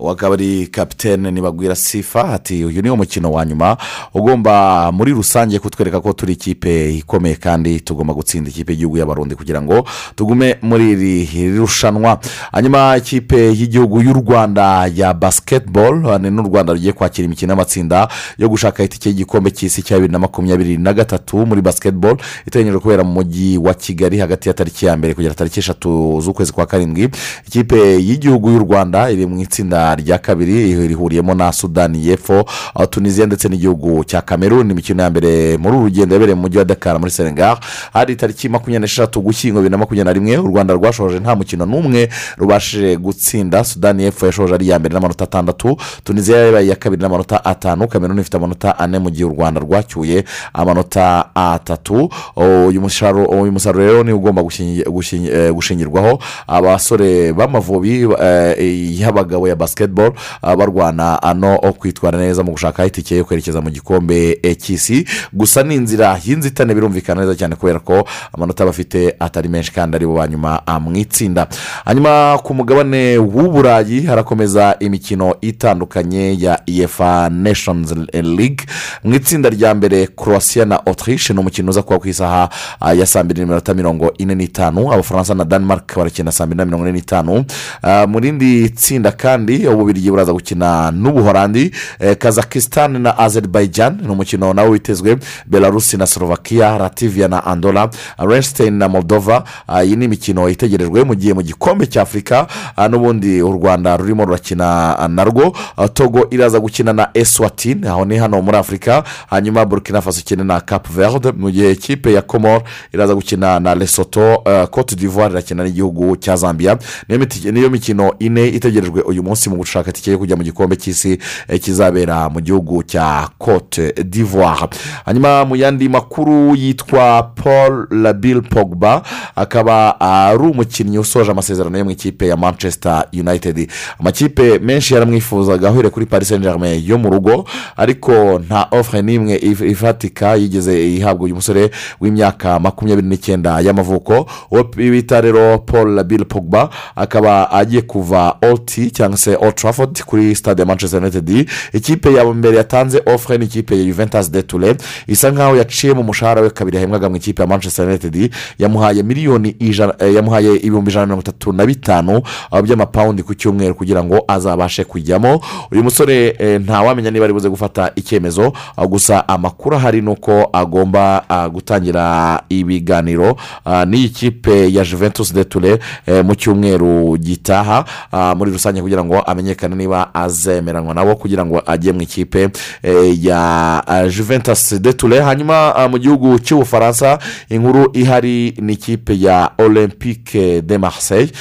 Uwo akaba ari kapitene nibagwira sifa ati uyu ni umukino wa nyuma ugomba muri rusange kutwereka ko turi ikipe ikomeye kandi tugomba gutsinda ikipe y'igihugu y'abarundi kugira ngo tugume muri iri rushanwa hanyuma ikipe y'igihugu y'u rwanda ya basiketibolo ni n'u rwanda rugiye kwakira imikino y'amatsinda yo gushaka itike y'igikombe cy'isi cya bibiri na makumyabiri na gatatu muri basiketibolo iteganyijwe kubera mu mujyi wa kigali hagati ya tariki ya mbere kugera tariki eshatu z'ukwezi kwa karindwi. Ikipe y'igihugu y'u rwanda iri mu itsinda rya kabiri rihuriyemo na sudani y'epfo tunisiya ndetse n'igihugu cya kameruni imikino ya mbere muri uru rugendo yabereye mu mujyi wa dakar muri senegal hari tariki makumyabiri n'eshatu gushyingo bibiri na makumyabiri na rimwe u rwanda rwashoje nta mukino n'umwe rubashije gutsinda sudani y'epfo yashoje ari iya mbere n'amanota atandatu tunisiya yabaye iya kabiri n'amanota atanu kameruni ifite amanota ane mu gihe u rwanda rwacyuye amanota atatu. Uyu musaruro rero niwo ugomba gushingi- gushingi- gushingirwaho abasore b'amavubi eh, y'abagabo ya basiketibolo barwana ano kwitwara neza mu gushaka itike yo kwerekeza mu gikombe cy'isi gusa ni inzira y'inzitane birumvikana neza cyane kubera ko amanota bafite atari menshi kandi ari bo ba nyuma mu itsinda hanyuma ku mugabane w'uburayi harakomeza imikino itandukanye ya efa nations league. Mu itsinda rya mbere croatia na autriche ni umukino uza kuba ku isaha ah, ya saa mbiri n'iminota mirongo ine n'itanu. Abafaransa na denmark barakina saa mbiri na mirongo ine n'itanu. Ah, mu rindi tsinda kandi ububirigi buraza gukina n'ubuhorandi eh, kazakistan na azerbaijan. Ni umukino nawe witezwe belarusi na slovakia lativia na andola renstein na moldova. Ah, iyi ni imikino itegerejwe mu gihe mu gikombe cya afurika ah, n'ubundi u rwanda rurimo rurakina ah, narwo togo iraza gukina na eswatini. Aho ni hano muri afurika hanyuma burkina faso ikina na cap verde. Mu gihe ikipe ya komoro iraza gukina na lesoto cote d'ivoire irakina n'igihugu cya zambia. Niyo mikino ine itegerejwe uyu munsi mu gushaka itike yo kujya mu gikombe cy'isi eh, kizabera mu gihugu cya cote d'ivoire. Hanyuma mu yandi makuru yitwa paul labille pogba akaba ari umukinnyi usoje amasezerano yo mu ikipe ya manchester united. Amakipe menshi yaramwifuzaga ahereye kuri paris saint germain yo mu rugo ariko nta ofure n'imwe if- ifatika yigeze ihabwa uyu musore w'imyaka makumyabiri n'icyenda y'amavuko. Uwo bita rero paul labille pogba akaba agiye kuva oti cyangwa se old trafford kuri stade ya manchester united. Ikipe ya mbere yatanze ofure ni ikipe ya juventus de ture isa nkaho yaciye mu mushahara we kabiri yahembwaga mu ikipe ya manchester united. Yamuhaye miliyoni ijana eh, yamuhaye ibihumbi ijana na mirongo itatu na bitanu ah, by'amapawundi ku cyumweru kugira ngo azabashe kujyamo. Uyu musore eh, ntawamenya niba ari buze gufata icyemezo ah, gusa amakuru ahari ni uko agomba ah, gutangira ibiganiro ah, n'iyi kipe ya juventus de ture eh, mu cyumweru gitaha ah, muri rusange kugira ngo amenyekane niba azemeranwa nabo kugira ngo ajye mu ikipe eh, ya ah, juventus de ture hanyuma ah, mu gihugu cy'ubufaransa inkuru ihari ni ikipe ya olympique de marseille.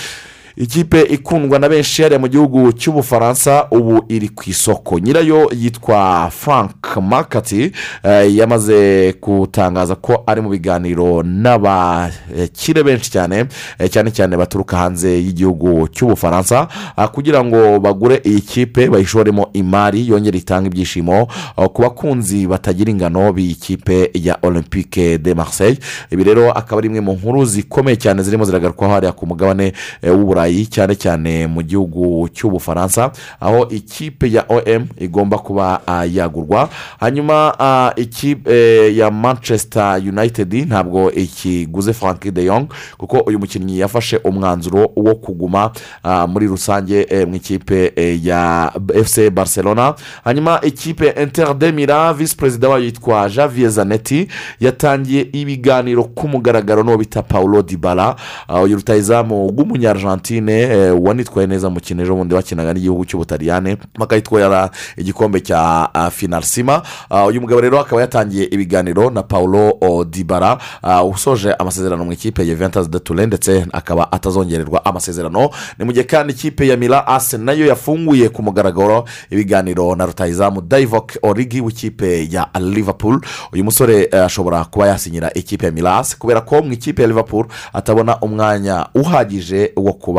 Ikipe ikundwa na benshi hariya mu gihugu cy'ubufaransa ubu iri ku isoko. Nyirayo yitwa frank makati eh, yamaze gutangaza ko ari mu biganiro n'abakire benshi cyane eh, cyane cyane baturuka hanze y'igihugu cy'ubufaransa ah, kugira ngo bagure iyi kipe bayishoremo imari yongere itange ibyishimo ku bakunzi batagira ingano b'iyi kipe ya olympique de marseille. Ibi rero akaba ari imwe mu nkuru zikomeye cyane zirimo ziragarukwaho hariya ku mugabane eh, w'uburayi cyane cyane mu gihugu cy'ubufaransa aho ikipe ya om igomba kuba ah, yagurwa. Hanyuma ah, ikipe eh, ya manchester united ntabwo ikiguze frank de Jong kuko uyu mukinnyi yafashe umwanzuro wo kuguma ah, muri rusange eh, mu ikipe eh, ya fc barcelona. Hanyuma ikipe inter de mira visi perezida wayo yitwa javier zanetti yatangiye ibiganiro ku mugaragaro n'uwo bita paulo dibara uyu rutayizamu w'umunyargentine eh, wanitwaye neza mu mukino ejo bundi wakinaga n'igihugu cy'ubutaliyane bakayitwara igikombe cya ah, finarsima Ah, uyu mugabo rero akaba yatangiye ibiganiro na paulo oh, dibara ah, usoje amasezerano mu ikipe ya juventus de Turin ndetse akaba atazongererwa amasezerano. Ni mu gihe kandi ikipe ya mira ase na yo yafunguye ku mugaragaro ibiganiro na rutayizamu davok origi w'ikipe ya liverpool. Uyu musore eh, ashobora kuba yasinyira ikipe ya mira ase kubera ko mu ikipe ya liverpool atabona umwanya uhagije wo kuba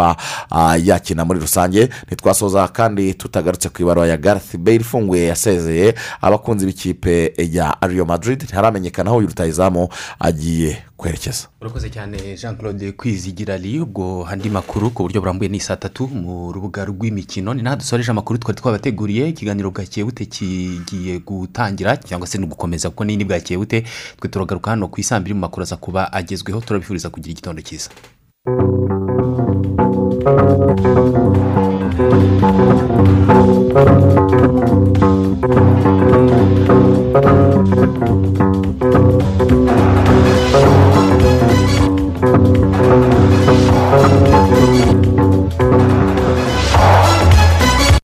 ah, yakina muri rusange. Ntitwasoza kandi tutagarutse ku ibaruwa ya gareth bale ifunguye yasezeye abakunzi b'ikipe ya Real madrid. Ntiharamenyekana aho uyu rutayizamu agiye kwerekeza.
Urakoze cyane jean claude kwizigira ari ubwo andi makuru ku buryo burambuye ni saa tatu mu rubuga rw'imikino. Ni naho dusoreje amakuru twari twabateguriye. Ikiganiro bwakeye bute kigiye gutangira cyangwa se no gukomeza kuko nini bwakeye bute twe turagaruka hano ku isambiri mu makuru aza kuba agezweho. Turabifuriza kugira igitondo cyiza.
Thank